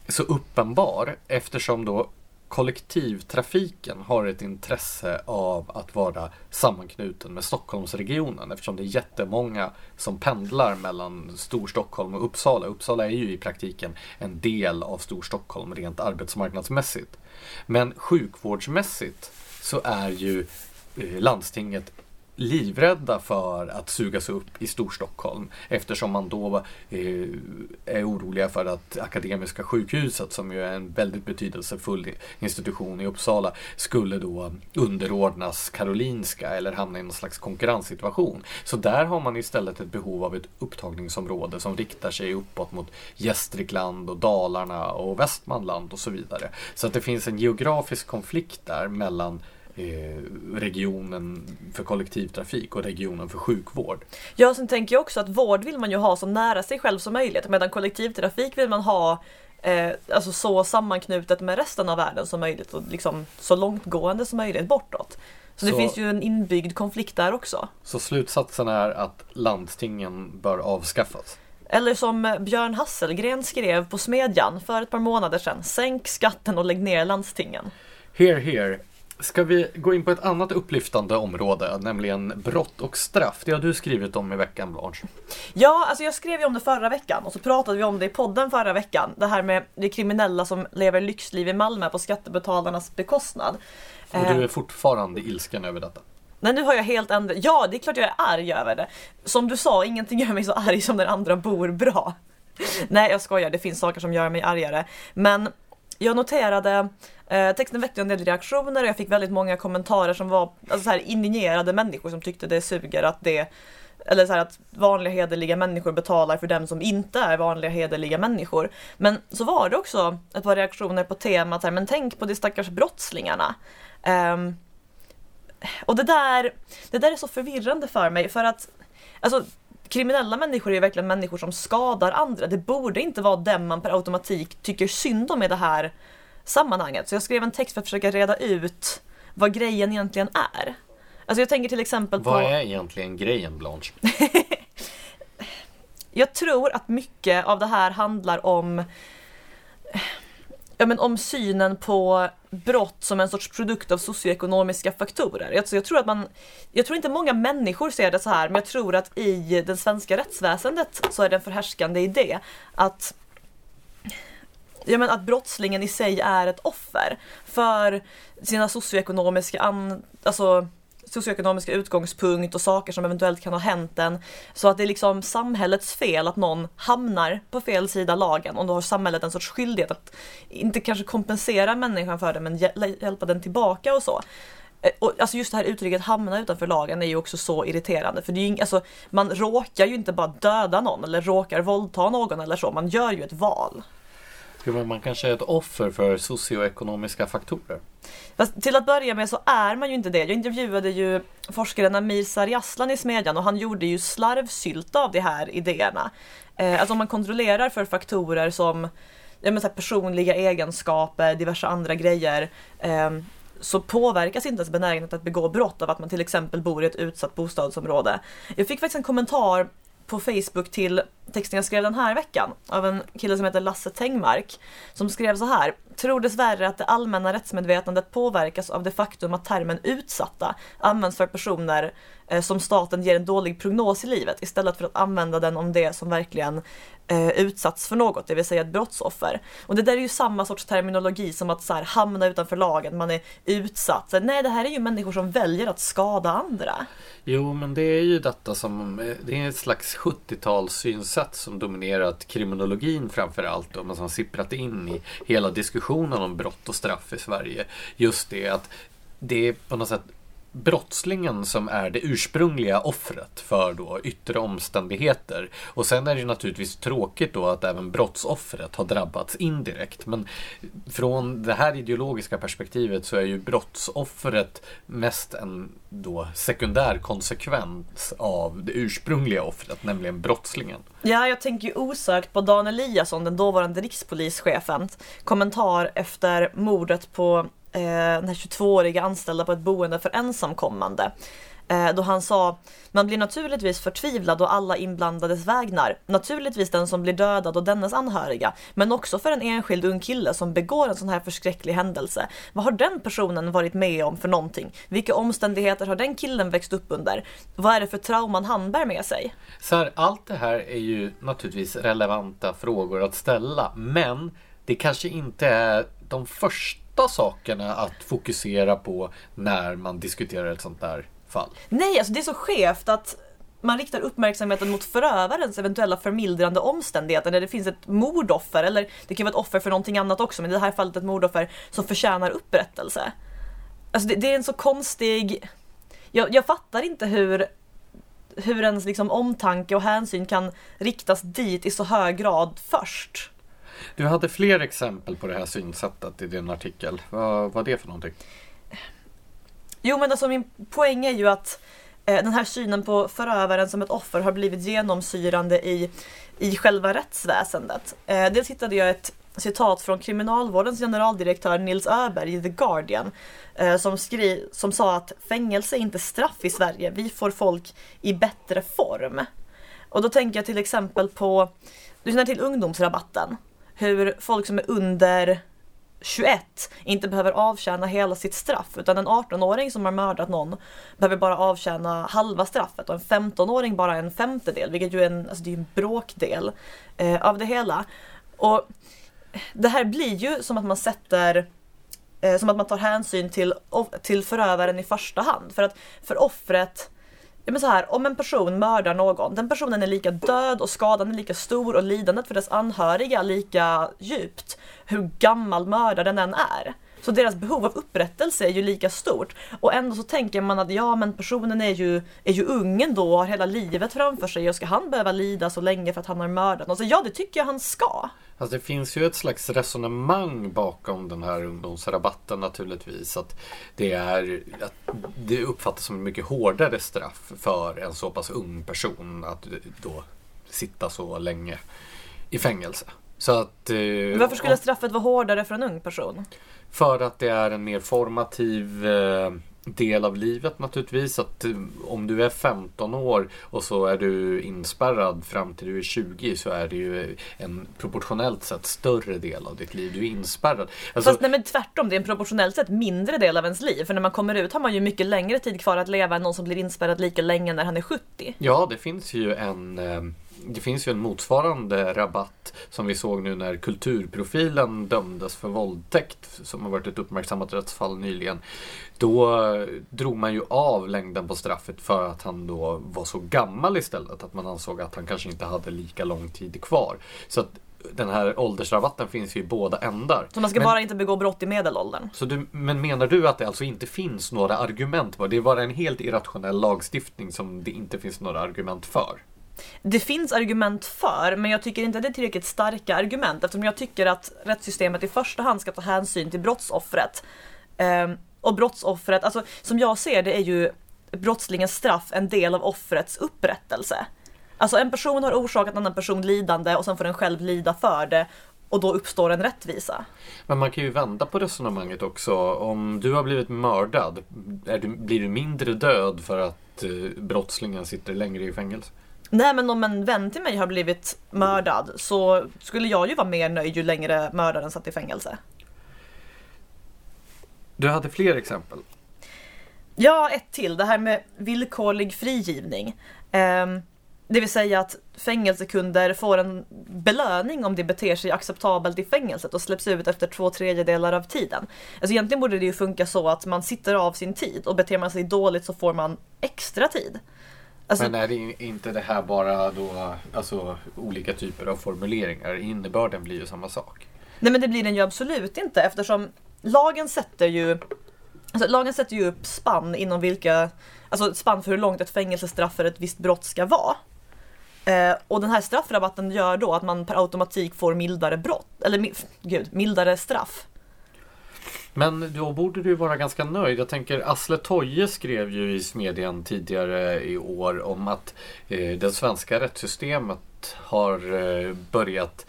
så uppenbar eftersom då kollektivtrafiken har ett intresse av att vara sammanknuten med Stockholmsregionen eftersom det är jättemånga som pendlar mellan Storstockholm och Uppsala. Uppsala är ju i praktiken en del av Storstockholm rent arbetsmarknadsmässigt. Men sjukvårdsmässigt så är ju eh, landstinget livrädda för att sugas upp i Storstockholm eftersom man då eh, är oroliga för att Akademiska sjukhuset som ju är en väldigt betydelsefull institution i Uppsala skulle då underordnas Karolinska eller hamna i någon slags konkurrenssituation. Så där har man istället ett behov av ett upptagningsområde som riktar sig uppåt mot Gästrikland och Dalarna och Västmanland och så vidare. Så att det finns en geografisk konflikt där mellan regionen för kollektivtrafik och regionen för sjukvård. Ja, sen tänker jag också att vård vill man ju ha så nära sig själv som möjligt medan kollektivtrafik vill man ha eh, alltså så sammanknutet med resten av världen som möjligt och liksom så långtgående som möjligt bortåt. Så, så det finns ju en inbyggd konflikt där också. Så slutsatsen är att landstingen bör avskaffas? Eller som Björn Hasselgren skrev på Smedjan för ett par månader sedan. Sänk skatten och lägg ner landstingen. Here, here. Ska vi gå in på ett annat upplyftande område, nämligen brott och straff? Det har du skrivit om i veckan, Blanche. Ja, alltså jag skrev ju om det förra veckan och så pratade vi om det i podden förra veckan. Det här med de kriminella som lever lyxliv i Malmö på skattebetalarnas bekostnad. Och du är fortfarande ilsken över detta? Nej nu har jag helt ändrat, ja det är klart jag är arg över det. Som du sa, ingenting gör mig så arg som när andra bor bra. Nej jag skojar, det finns saker som gör mig argare. Men jag noterade Eh, texten väckte en del reaktioner och jag fick väldigt många kommentarer som var alltså, så här, indignerade människor som tyckte det suger att det eller så här att vanliga hederliga människor betalar för dem som inte är vanliga hederliga människor. Men så var det också ett par reaktioner på temat här, men tänk på de stackars brottslingarna. Um, och det där, det där är så förvirrande för mig för att alltså, kriminella människor är verkligen människor som skadar andra. Det borde inte vara dem man per automatik tycker synd om i det här sammanhanget. Så jag skrev en text för att försöka reda ut vad grejen egentligen är. Alltså jag tänker till exempel på... Vad är egentligen grejen Blanche? jag tror att mycket av det här handlar om ja, men om synen på brott som en sorts produkt av socioekonomiska faktorer. Alltså jag, tror att man, jag tror inte många människor ser det så här, men jag tror att i det svenska rättsväsendet så är det en förhärskande idé att ja, men att brottslingen i sig är ett offer för sina socioekonomiska, an, alltså, socioekonomiska utgångspunkt och saker som eventuellt kan ha hänt den. Så att det är liksom samhällets fel att någon hamnar på fel sida lagen och då har samhället en sorts skyldighet att inte kanske kompensera människan för det men hjälpa den tillbaka och så. Eh, och alltså just det här uttrycket hamna utanför lagen är ju också så irriterande för det är ju, alltså, man råkar ju inte bara döda någon eller råkar våldta någon eller så, man gör ju ett val. Jo, men man kanske är ett offer för socioekonomiska faktorer. Fast till att börja med så är man ju inte det. Jag intervjuade ju forskaren Amir Sarjaslan i Smedjan och han gjorde ju slarvsylta av de här idéerna. Eh, alltså om man kontrollerar för faktorer som ja, men så personliga egenskaper, diverse andra grejer. Ehm, så påverkas inte ens benägenheten att begå brott av att man till exempel bor i ett utsatt bostadsområde. Jag fick faktiskt en kommentar på Facebook till texten jag skrev den här veckan av en kille som heter Lasse Tengmark som skrev så här. Tror dessvärre att det allmänna rättsmedvetandet påverkas av det faktum att termen utsatta används för personer Eh, som staten ger en dålig prognos i livet istället för att använda den om det som verkligen eh, utsatts för något, det vill säga ett brottsoffer. Och det där är ju samma sorts terminologi som att så här, hamna utanför lagen, man är utsatt. Så, nej, det här är ju människor som väljer att skada andra. Jo, men det är ju detta som, eh, det är ett slags 70-tals synsätt som dominerat kriminologin framför allt och som sipprat in i hela diskussionen om brott och straff i Sverige. Just det att det är på något sätt brottslingen som är det ursprungliga offret för då yttre omständigheter. Och sen är det naturligtvis tråkigt då att även brottsoffret har drabbats indirekt. Men från det här ideologiska perspektivet så är ju brottsoffret mest en då sekundär konsekvens av det ursprungliga offret, nämligen brottslingen. Ja, jag tänker ju osökt på Dan Eliasson, den dåvarande rikspolischefen, kommentar efter mordet på eh, den här 22-åriga anställda på ett boende för ensamkommande. Eh, då han sa Man blir naturligtvis förtvivlad och alla inblandades vägnar. Naturligtvis den som blir dödad och dennes anhöriga. Men också för en enskild ung kille som begår en sån här förskräcklig händelse. Vad har den personen varit med om för någonting? Vilka omständigheter har den killen växt upp under? Vad är det för trauman han bär med sig? Så här, allt det här är ju naturligtvis relevanta frågor att ställa. Men det kanske inte är de första sakerna att fokusera på när man diskuterar ett sånt där fall. Nej, alltså det är så skevt att man riktar uppmärksamheten mot förövarens eventuella förmildrande omständigheter när det finns ett mordoffer, eller det kan vara ett offer för någonting annat också, men i det här fallet ett mordoffer som förtjänar upprättelse. Alltså det, det är en så konstig... Jag, jag fattar inte hur, hur ens liksom omtanke och hänsyn kan riktas dit i så hög grad först. Du hade fler exempel på det här synsättet i din artikel. Vad var det för någonting? Jo men alltså min poäng är ju att eh, den här synen på förövaren som ett offer har blivit genomsyrande i, i själva rättsväsendet. Eh, dels hittade jag ett citat från kriminalvårdens generaldirektör Nils Öberg i The Guardian eh, som, skri som sa att fängelse är inte straff i Sverige, vi får folk i bättre form. Och då tänker jag till exempel på, du känner till ungdomsrabatten? Hur folk som är under 21 inte behöver avtjäna hela sitt straff utan en 18-åring som har mördat någon behöver bara avtjäna halva straffet och en 15-åring bara en femtedel vilket ju är en, alltså det är en bråkdel eh, av det hela. Och det här blir ju som att man sätter eh, som att man tar hänsyn till, till förövaren i första hand. För att för offret Ja, men så här, om en person mördar någon, den personen är lika död och skadan är lika stor och lidandet för dess anhöriga lika djupt. Hur gammal mördaren än är. Så deras behov av upprättelse är ju lika stort. Och ändå så tänker man att ja men personen är ju, är ju ungen då och har hela livet framför sig och ska han behöva lida så länge för att han har mördat någon? Så ja det tycker jag han ska. Alltså det finns ju ett slags resonemang bakom den här ungdomsrabatten naturligtvis. Att det, är, att det uppfattas som ett mycket hårdare straff för en så pass ung person att då sitta så länge i fängelse. Så att, eh, Varför skulle straffet vara hårdare för en ung person? För att det är en mer formativ eh, del av livet naturligtvis. Att eh, om du är 15 år och så är du inspärrad fram till du är 20 så är det ju en proportionellt sett större del av ditt liv. Du är inspärrad. Alltså, Fast nej men tvärtom, det är en proportionellt sett mindre del av ens liv. För när man kommer ut har man ju mycket längre tid kvar att leva än någon som blir inspärrad lika länge när han är 70. Ja, det finns ju en det finns ju en motsvarande rabatt som vi såg nu när kulturprofilen dömdes för våldtäkt som har varit ett uppmärksammat rättsfall nyligen. Då drog man ju av längden på straffet för att han då var så gammal istället att man ansåg att han kanske inte hade lika lång tid kvar. Så att den här åldersrabatten finns ju i båda ändar. Så man ska men, bara inte begå brott i medelåldern? Så du, men menar du att det alltså inte finns några argument? Det är bara en helt irrationell lagstiftning som det inte finns några argument för? Det finns argument för, men jag tycker inte att det är tillräckligt starka argument eftersom jag tycker att rättssystemet i första hand ska ta hänsyn till brottsoffret. Ehm, och brottsoffret, alltså som jag ser det är ju brottslingens straff en del av offrets upprättelse. Alltså en person har orsakat en annan person lidande och sen får den själv lida för det och då uppstår en rättvisa. Men man kan ju vända på resonemanget också. Om du har blivit mördad, du, blir du mindre död för att eh, brottslingen sitter längre i fängelse? Nej men om en vän till mig har blivit mördad så skulle jag ju vara mer nöjd ju längre mördaren satt i fängelse. Du hade fler exempel? Ja, ett till. Det här med villkorlig frigivning. Um, det vill säga att fängelsekunder får en belöning om de beter sig acceptabelt i fängelset och släpps ut efter två tredjedelar av tiden. Alltså egentligen borde det ju funka så att man sitter av sin tid och beter man sig dåligt så får man extra tid. Alltså, men är det inte det här bara då, alltså olika typer av formuleringar? Innebörden blir ju samma sak. Nej men det blir den ju absolut inte eftersom lagen sätter ju Alltså, lagen sätter ju upp spann inom vilka, alltså spann för hur långt ett fängelsestraff för ett visst brott ska vara. Eh, och den här straffrabatten gör då att man per automatik får mildare brott, eller gud, mildare straff. Men då borde du vara ganska nöjd. Jag tänker Asle Toje skrev ju i Smedjan tidigare i år om att eh, det svenska rättssystemet har eh, börjat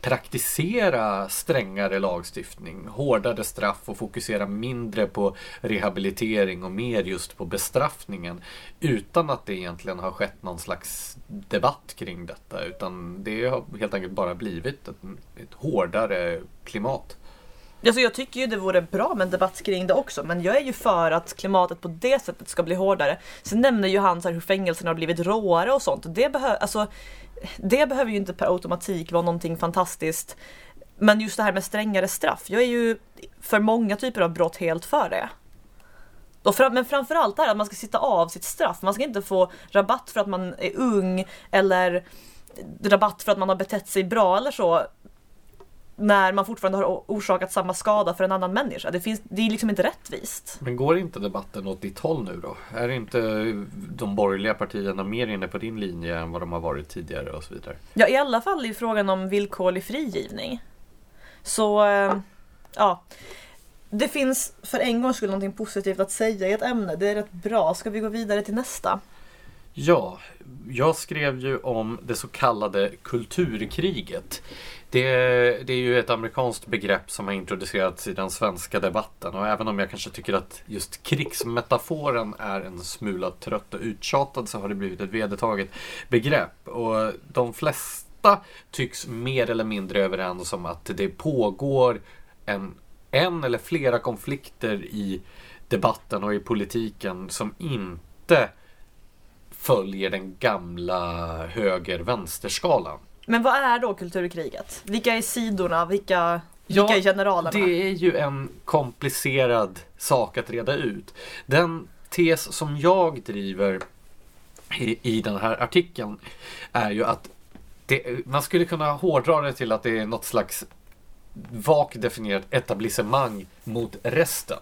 praktisera strängare lagstiftning, hårdare straff och fokusera mindre på rehabilitering och mer just på bestraffningen utan att det egentligen har skett någon slags debatt kring detta utan det har helt enkelt bara blivit ett, ett hårdare klimat. Alltså jag tycker ju det vore bra med en debatt kring det också, men jag är ju för att klimatet på det sättet ska bli hårdare. Sen nämner ju han så hur fängelserna har blivit råare och sånt. Det, behö alltså, det behöver ju inte per automatik vara någonting fantastiskt. Men just det här med strängare straff, jag är ju för många typer av brott helt för det. Och fram, men framförallt det här att man ska sitta av sitt straff. Man ska inte få rabatt för att man är ung eller rabatt för att man har betett sig bra eller så. När man fortfarande har orsakat samma skada för en annan människa. Det, finns, det är liksom inte rättvist. Men går inte debatten åt ditt håll nu då? Är inte de borgerliga partierna mer inne på din linje än vad de har varit tidigare och så vidare? Ja, i alla fall i frågan om villkorlig frigivning. Så, eh, ja. Det finns för en gång skull någonting positivt att säga i ett ämne. Det är rätt bra. Ska vi gå vidare till nästa? Ja, jag skrev ju om det så kallade kulturkriget. Det, det, är ju ett amerikanskt begrepp som har introducerats i den svenska debatten och även om jag kanske tycker att just krigsmetaforen är en smula trött och uttjatad så har det blivit ett vedertaget begrepp. Och de flesta tycks mer eller mindre överens om att det pågår en, en eller flera konflikter i debatten och i politiken som inte följer den gamla höger-vänster-skalan. Men vad är då kulturkriget? Vilka är sidorna? Vilka, vilka ja, är generalerna? Det är ju en komplicerad sak att reda ut. Den tes som jag driver i, i den här artikeln är ju att det, man skulle kunna hårdra det till att det är något slags vagt definierat etablissemang mot resten.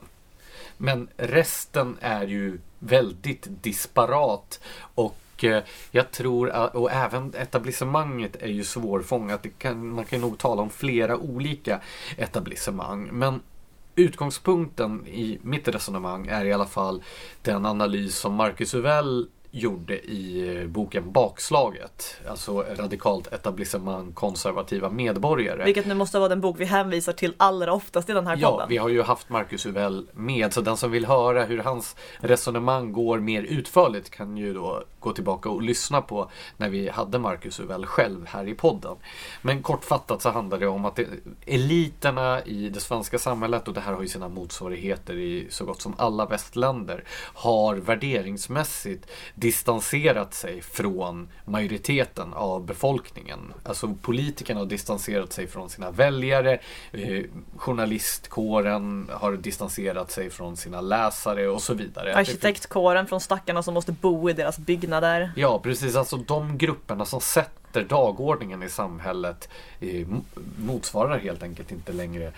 Men resten är ju väldigt disparat och eh, jag tror, och även etablissemanget är ju svårfångat. Kan, man kan nog tala om flera olika etablissemang. Men utgångspunkten i mitt resonemang är i alla fall den analys som Marcus Uvell gjorde i eh, boken Bakslaget. Alltså radikalt etablissemang, konservativa medborgare. Vilket nu måste vara den bok vi hänvisar till allra oftast i den här podden. Ja, vi har ju haft Marcus Uvell med, så den som vill höra hur hans resonemang går mer utförligt kan ju då gå tillbaka och lyssna på när vi hade Marcus Uvell själv här i podden. Men kortfattat så handlar det om att det, eliterna i det svenska samhället, och det här har ju sina motsvarigheter i så gott som alla västländer, har värderingsmässigt distanserat sig från majoriteten av befolkningen. Alltså politikerna har distanserat sig från sina väljare, eh, journalistkåren har distanserat sig från sina läsare och så vidare. Arkitektkåren från stackarna som måste bo i deras byggnader. Ja, precis. Alltså de grupperna som sätter dagordningen i samhället eh, motsvarar helt enkelt inte längre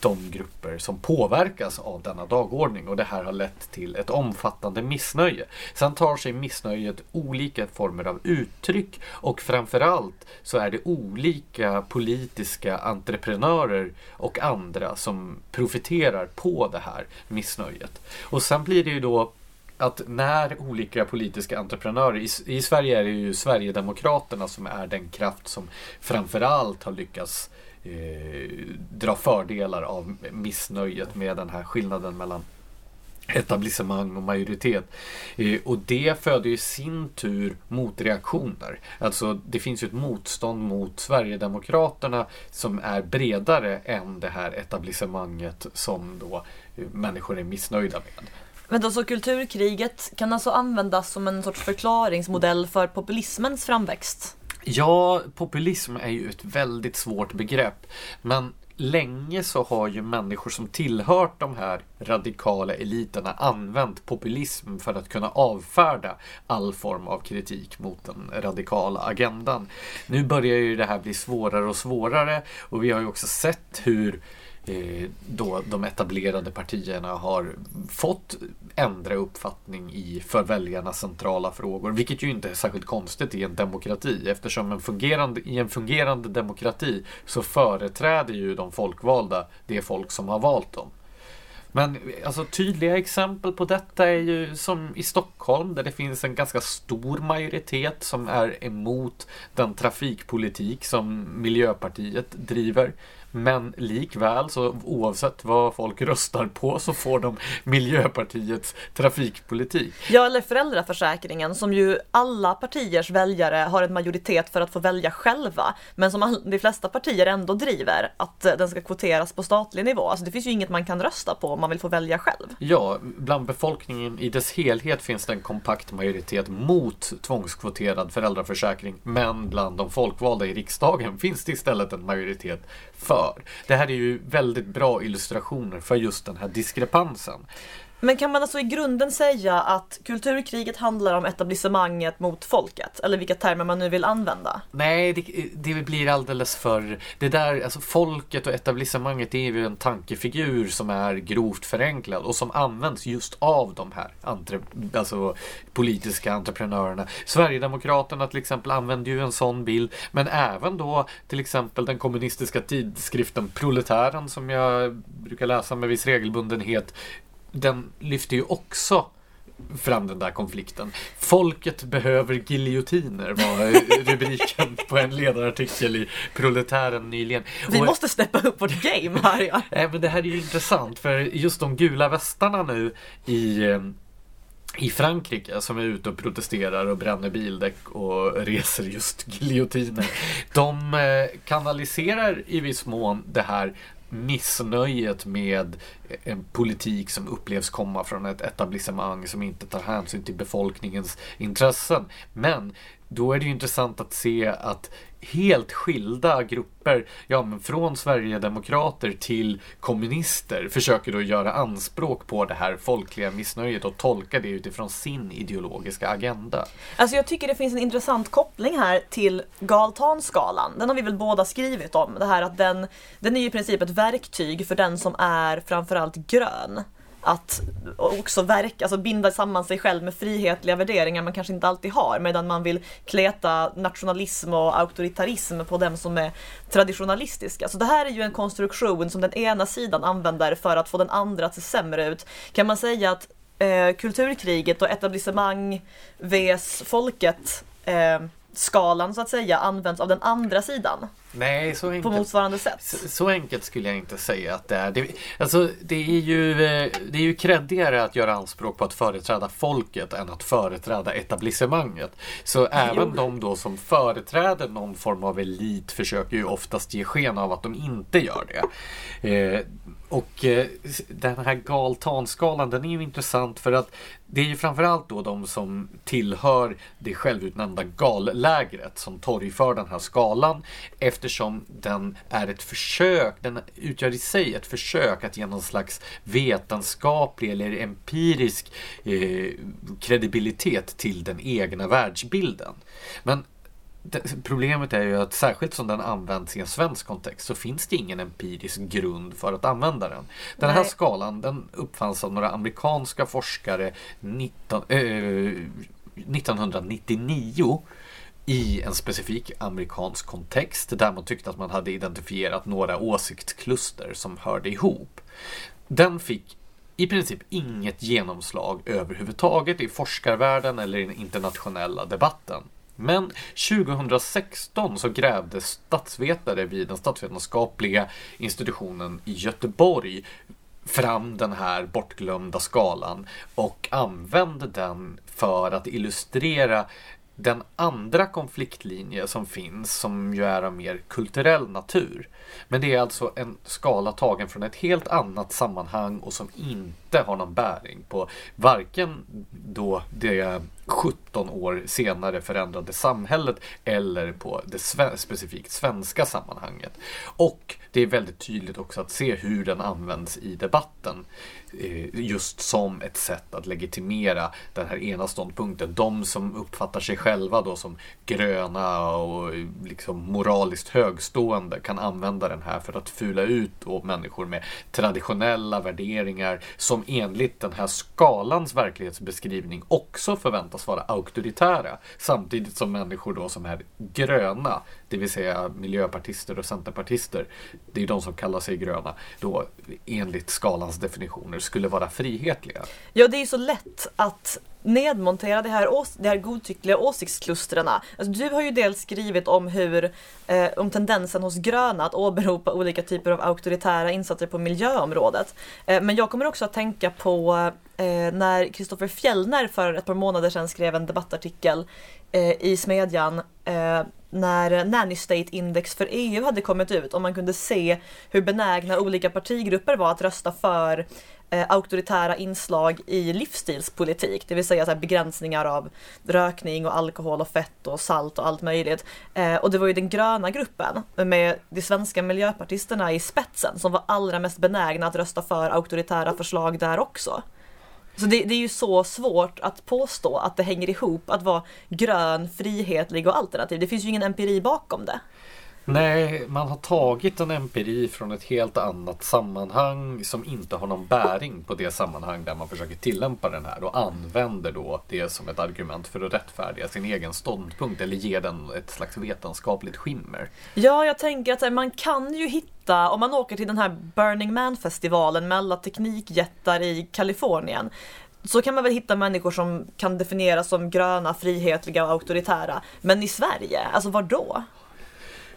de grupper som påverkas av denna dagordning och det här har lett till ett omfattande missnöje. Sen tar sig missnöjet olika former av uttryck och framförallt så är det olika politiska entreprenörer och andra som profiterar på det här missnöjet. Och sen blir det ju då att när olika politiska entreprenörer, i, i, Sverige är det ju Sverigedemokraterna som är den kraft som framförallt har lyckats eh, dra fördelar av missnöjet med den här skillnaden mellan etablissemang och majoritet. Eh, och det föder i sin tur motreaktioner. Alltså det finns ju ett motstånd mot Sverigedemokraterna som är bredare än det här etablissemanget som då eh, människor är missnöjda med. Men så kulturkriget kan alltså användas som en sorts förklaringsmodell för populismens framväxt? Ja, populism är ju ett väldigt svårt begrepp. Men länge så har ju människor som tillhört de här radikala eliterna använt populism för att kunna avfärda all form av kritik mot den radikala agendan. Nu börjar ju det här bli svårare och svårare och vi har ju också sett hur eh, Eh, då de etablerade partierna har fått ändra uppfattning i för väljarna centrala frågor. Vilket ju inte är särskilt konstigt i en demokrati eftersom en fungerande, i en fungerande demokrati så företräder ju de folkvalda det folk som har valt dem. Men alltså, tydliga exempel på detta är ju som i Stockholm där det finns en ganska stor majoritet som är emot den trafikpolitik som Miljöpartiet driver. Men likväl så oavsett vad folk röstar på så får de Miljöpartiets trafikpolitik. Ja, eller föräldraförsäkringen som ju alla partiers väljare har en majoritet för att få välja själva. Men som de flesta partier ändå driver att den ska kvoteras på statlig nivå. Alltså det finns ju inget man kan rösta på om man vill få välja själv. Ja, bland befolkningen i dess helhet finns det en kompakt majoritet mot tvångskvoterad föräldraförsäkring. Men bland de folkvalda i riksdagen finns det istället en majoritet för. Det här är ju väldigt bra illustrationer för just den här diskrepansen. Men kan man alltså i grunden säga att kulturkriget handlar om etablissemanget mot folket? Eller vilka termer man nu vill använda? Nej, det, det blir alldeles för... Det där, alltså folket och etablissemanget är ju en tankefigur som är grovt förenklad och som används just av de här entre, alltså, politiska entreprenörerna. Sverigedemokraterna till exempel använder ju en sån bild, men även då till exempel den kommunistiska tidskriften Proletären som jag brukar läsa med viss regelbundenhet den lyfter ju också fram den där konflikten. Folket behöver giljotiner var rubriken på en ledarartikel i Proletären nyligen. Vi och, måste steppa upp vårt game här ja. Nej, men det här är ju intressant för just de gula västarna nu i i Frankrike som är ute och protesterar och bränner bildäck och reser just giljotiner. De eh, kanaliserar i viss mån det här missnöjet med en politik som upplevs komma från ett etablissemang som inte tar hänsyn till befolkningens intressen. Men då är det ju intressant att se att helt skilda grupper, ja men från Sverigedemokrater till kommunister försöker då göra anspråk på det här folkliga missnöjet och tolka det utifrån sin ideologiska agenda. Alltså jag tycker det finns en intressant koppling här till Galtanskalan. Den har vi väl båda skrivit om. Det här att den, den är i princip ett verktyg för den som är framförallt grön att också verka, alltså binda samman sig själv med frihetliga värderingar man kanske inte alltid har, medan man vill kleta nationalism och auktoritarism på dem som är traditionalistiska. Så det här är ju en konstruktion som den ena sidan använder för att få den andra att se sämre ut. Kan man säga att eh, kulturkriget och etablissemang vs folket eh, skalan så att säga används av den andra sidan. Nej, så enkelt. På motsvarande sätt. Så, så, enkelt skulle jag inte säga att det är. Det, alltså, det är ju, eh, det är ju kreddigare att göra anspråk på att företräda folket än att företräda etablissemanget. Så även de då som företräder någon form av elit försöker ju oftast ge sken av att de inte gör det. Eh, och eh, den här galtanskalan den är ju intressant för att det är ju framförallt då de som tillhör det självutnämnda gallägret som torgför den här skalan eftersom den är ett försök, den utgör i sig ett försök att ge någon slags vetenskaplig eller empirisk eh, kredibilitet till den egna världsbilden. Men Problemet är ju att särskilt som den används i en svensk kontext så finns det ingen empirisk grund för att använda den. Den här skalan den uppfanns av några amerikanska forskare 19, äh, 1999 i en specifik amerikansk kontext där man tyckte att man hade identifierat några åsiktskluster som hörde ihop. Den fick i princip inget genomslag överhuvudtaget i forskarvärlden eller i den internationella debatten. Men 2016 så grävde statsvetare vid den statsvetenskapliga institutionen i Göteborg fram den här bortglömda skalan och använde den för att illustrera den andra konfliktlinje som finns som ju är av mer kulturell natur. Men det är alltså en skala tagen från ett helt annat sammanhang och som inte har någon bäring på varken då det 17 år senare förändrade samhället eller på det specifikt svenska sammanhanget. Och det är väldigt tydligt också att se hur den används i debatten. Eh, just som ett sätt att legitimera den här ena ståndpunkten. De som uppfattar sig själva då som gröna och eh, liksom moraliskt högstående kan använda den här för att fula ut människor med traditionella värderingar som enligt den här skalans verklighetsbeskrivning också förväntas vara auktoritära. Samtidigt som människor då som är gröna, det vill säga miljöpartister och centerpartister, det är ju de som kallar sig gröna, då enligt skalans definitioner skulle vara frihetliga. Ja, det är ju så lätt att nedmontera det här, det här godtyckliga åsiktsklustren. Alltså, du har ju dels skrivit om hur, eh, om tendensen hos gröna att åberopa olika typer av auktoritära insatser på miljöområdet. Eh, men jag kommer också att tänka på eh, när Kristoffer Fjellner för ett par månader sedan skrev en debattartikel eh, i Smedjan eh, när Nanny State Index för EU hade kommit ut och man kunde se hur benägna olika partigrupper var att rösta för eh, auktoritära inslag i livsstilspolitik, det vill säga så här, begränsningar av rökning och alkohol och fett och salt och allt möjligt. Eh, och det var ju den gröna gruppen med de svenska miljöpartisterna i spetsen som var allra mest benägna att rösta för auktoritära förslag där också. Så det, det är ju så svårt att påstå att det hänger ihop att vara grön, frihetlig och alternativ. Det finns ju ingen empiri bakom det. Nej, man har tagit en empiri från ett helt annat sammanhang som inte har någon bäring på det sammanhang där man försöker tillämpa den här och använder då det som ett argument för att rättfärdiga sin egen ståndpunkt eller ge den ett slags vetenskapligt skimmer. Ja, jag tänker att man kan ju hitta, om man åker till den här Burning Man-festivalen med alla teknikjättar i Kalifornien, så kan man väl hitta människor som kan definieras som gröna, frihetliga och auktoritära. Men i Sverige, alltså var då?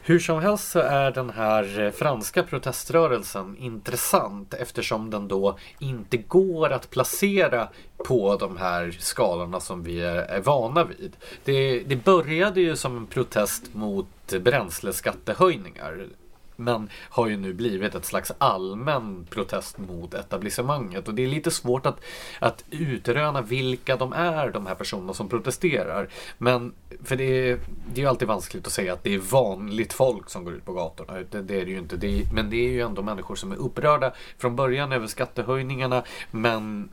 Hur som helst så är den här eh, franska proteströrelsen intressant eftersom den då inte går att placera på de här skalorna som vi är, vana vid. Det, det började ju som en protest mot bränsleskattehöjningar men har ju nu blivit ett slags allmän protest mot etablissemanget. Och det är lite svårt att, att utröna vilka de är, de här personerna som protesterar. Men för det är, det är ju alltid vanskligt att säga att det är vanligt folk som går ut på gatorna. Det, det är det ju inte. Det är, men det är ju ändå människor som är upprörda från början över skattehöjningarna men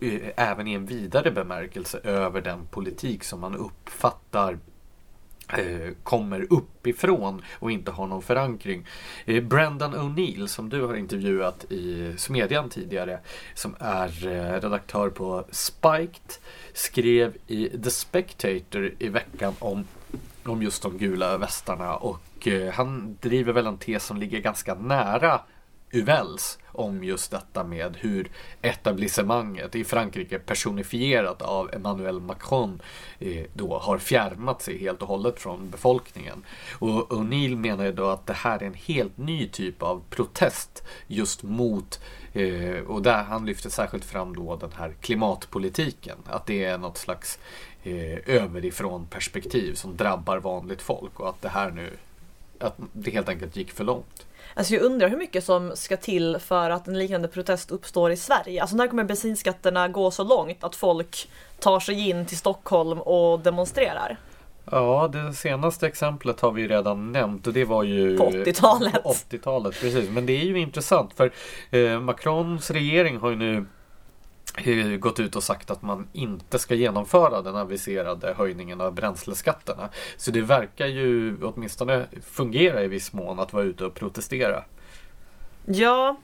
eh, även i en vidare bemärkelse över den politik som man uppfattar Eh, kommer uppifrån och inte har någon förankring. Eh, Brendan O'Neill som du har intervjuat i Smedjan tidigare som är eh, redaktör på Spiked skrev i The Spectator i veckan om, om just de gula västarna och han driver väl en tes som ligger ganska nära Uvels om just detta med hur etablissemanget i Frankrike personifierat av Emmanuel Macron eh, då har fjärmat sig helt och hållet från befolkningen. Och O'Neill menar ju då att det här är en helt ny typ av protest just mot eh, och där han lyfter särskilt fram då den här klimatpolitiken. Att det är något slags eh, överifrån perspektiv som drabbar vanligt folk och att det här nu att det helt enkelt gick för långt. Alltså jag undrar hur mycket som ska till för att en liknande protest uppstår i Sverige. Alltså när kommer bensinskatterna gå så långt att folk tar sig in till Stockholm och demonstrerar? Ja, det senaste exemplet har vi redan nämnt och det var ju på 80-talet. 80-talet, precis. Men det är ju intressant för eh, Macrons regering har ju nu gått ut och sagt att man inte ska genomföra den aviserade höjningen av bränsleskatterna. Så det verkar ju åtminstone fungera i viss mån att vara ute och protestera. Ja.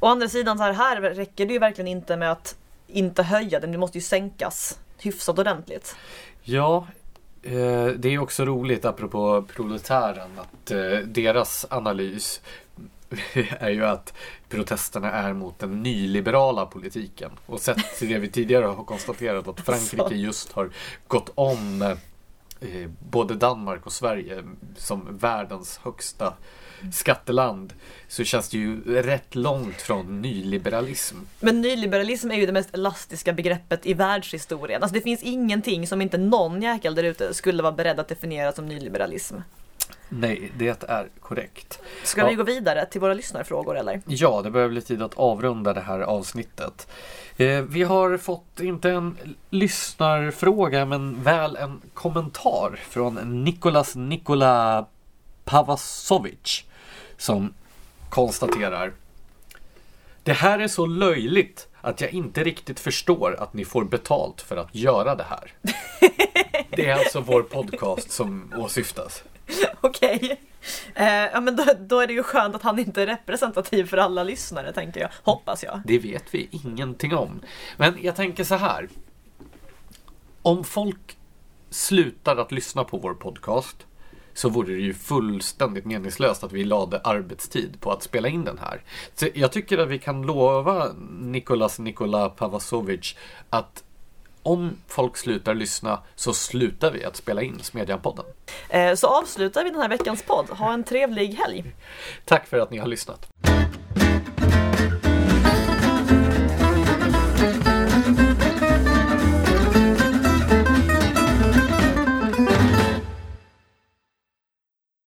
Å andra sidan så här, här räcker det ju verkligen inte med att inte höja den, det måste ju sänkas hyfsat ordentligt. Ja, eh, det är också roligt apropå proletären att eh, deras analys är ju att protesterna är mot den nyliberala politiken. Och sett till det vi tidigare har konstaterat att Frankrike just har gått om eh, både Danmark och Sverige som världens högsta skatteland så känns det ju rätt långt från nyliberalism. Men nyliberalism är ju det mest elastiska begreppet i världshistorien. Alltså det finns ingenting som inte någon jäkel där ute skulle vara beredd att definiera som nyliberalism. Nej, det är korrekt. Ska ja. vi gå vidare till våra lyssnarfrågor eller? Ja, det börjar bli tid att avrunda det här avsnittet. Eh, vi har fått, inte en lyssnarfråga, men väl en kommentar från Nikolas Nikola Pavasovic som konstaterar Det här är så löjligt att jag inte riktigt förstår att ni får betalt för att göra det här. Det är alltså vår podcast som åsyftas. Okej. Okay. Eh, ja men då, då, är det ju skönt att han inte är representativ för alla lyssnare tänker jag. Hoppas jag. Det vet vi ingenting om. Men jag tänker så här. Om folk slutar att lyssna på vår podcast så vore det ju fullständigt meningslöst att vi lade arbetstid på att spela in den här. Så jag tycker att vi kan lova Nikolas Nikola Pavasovic att om folk slutar lyssna så slutar vi att spela in Smedjan-podden. Eh, så avslutar vi den här veckans podd. Ha en trevlig helg. Tack för att ni har lyssnat.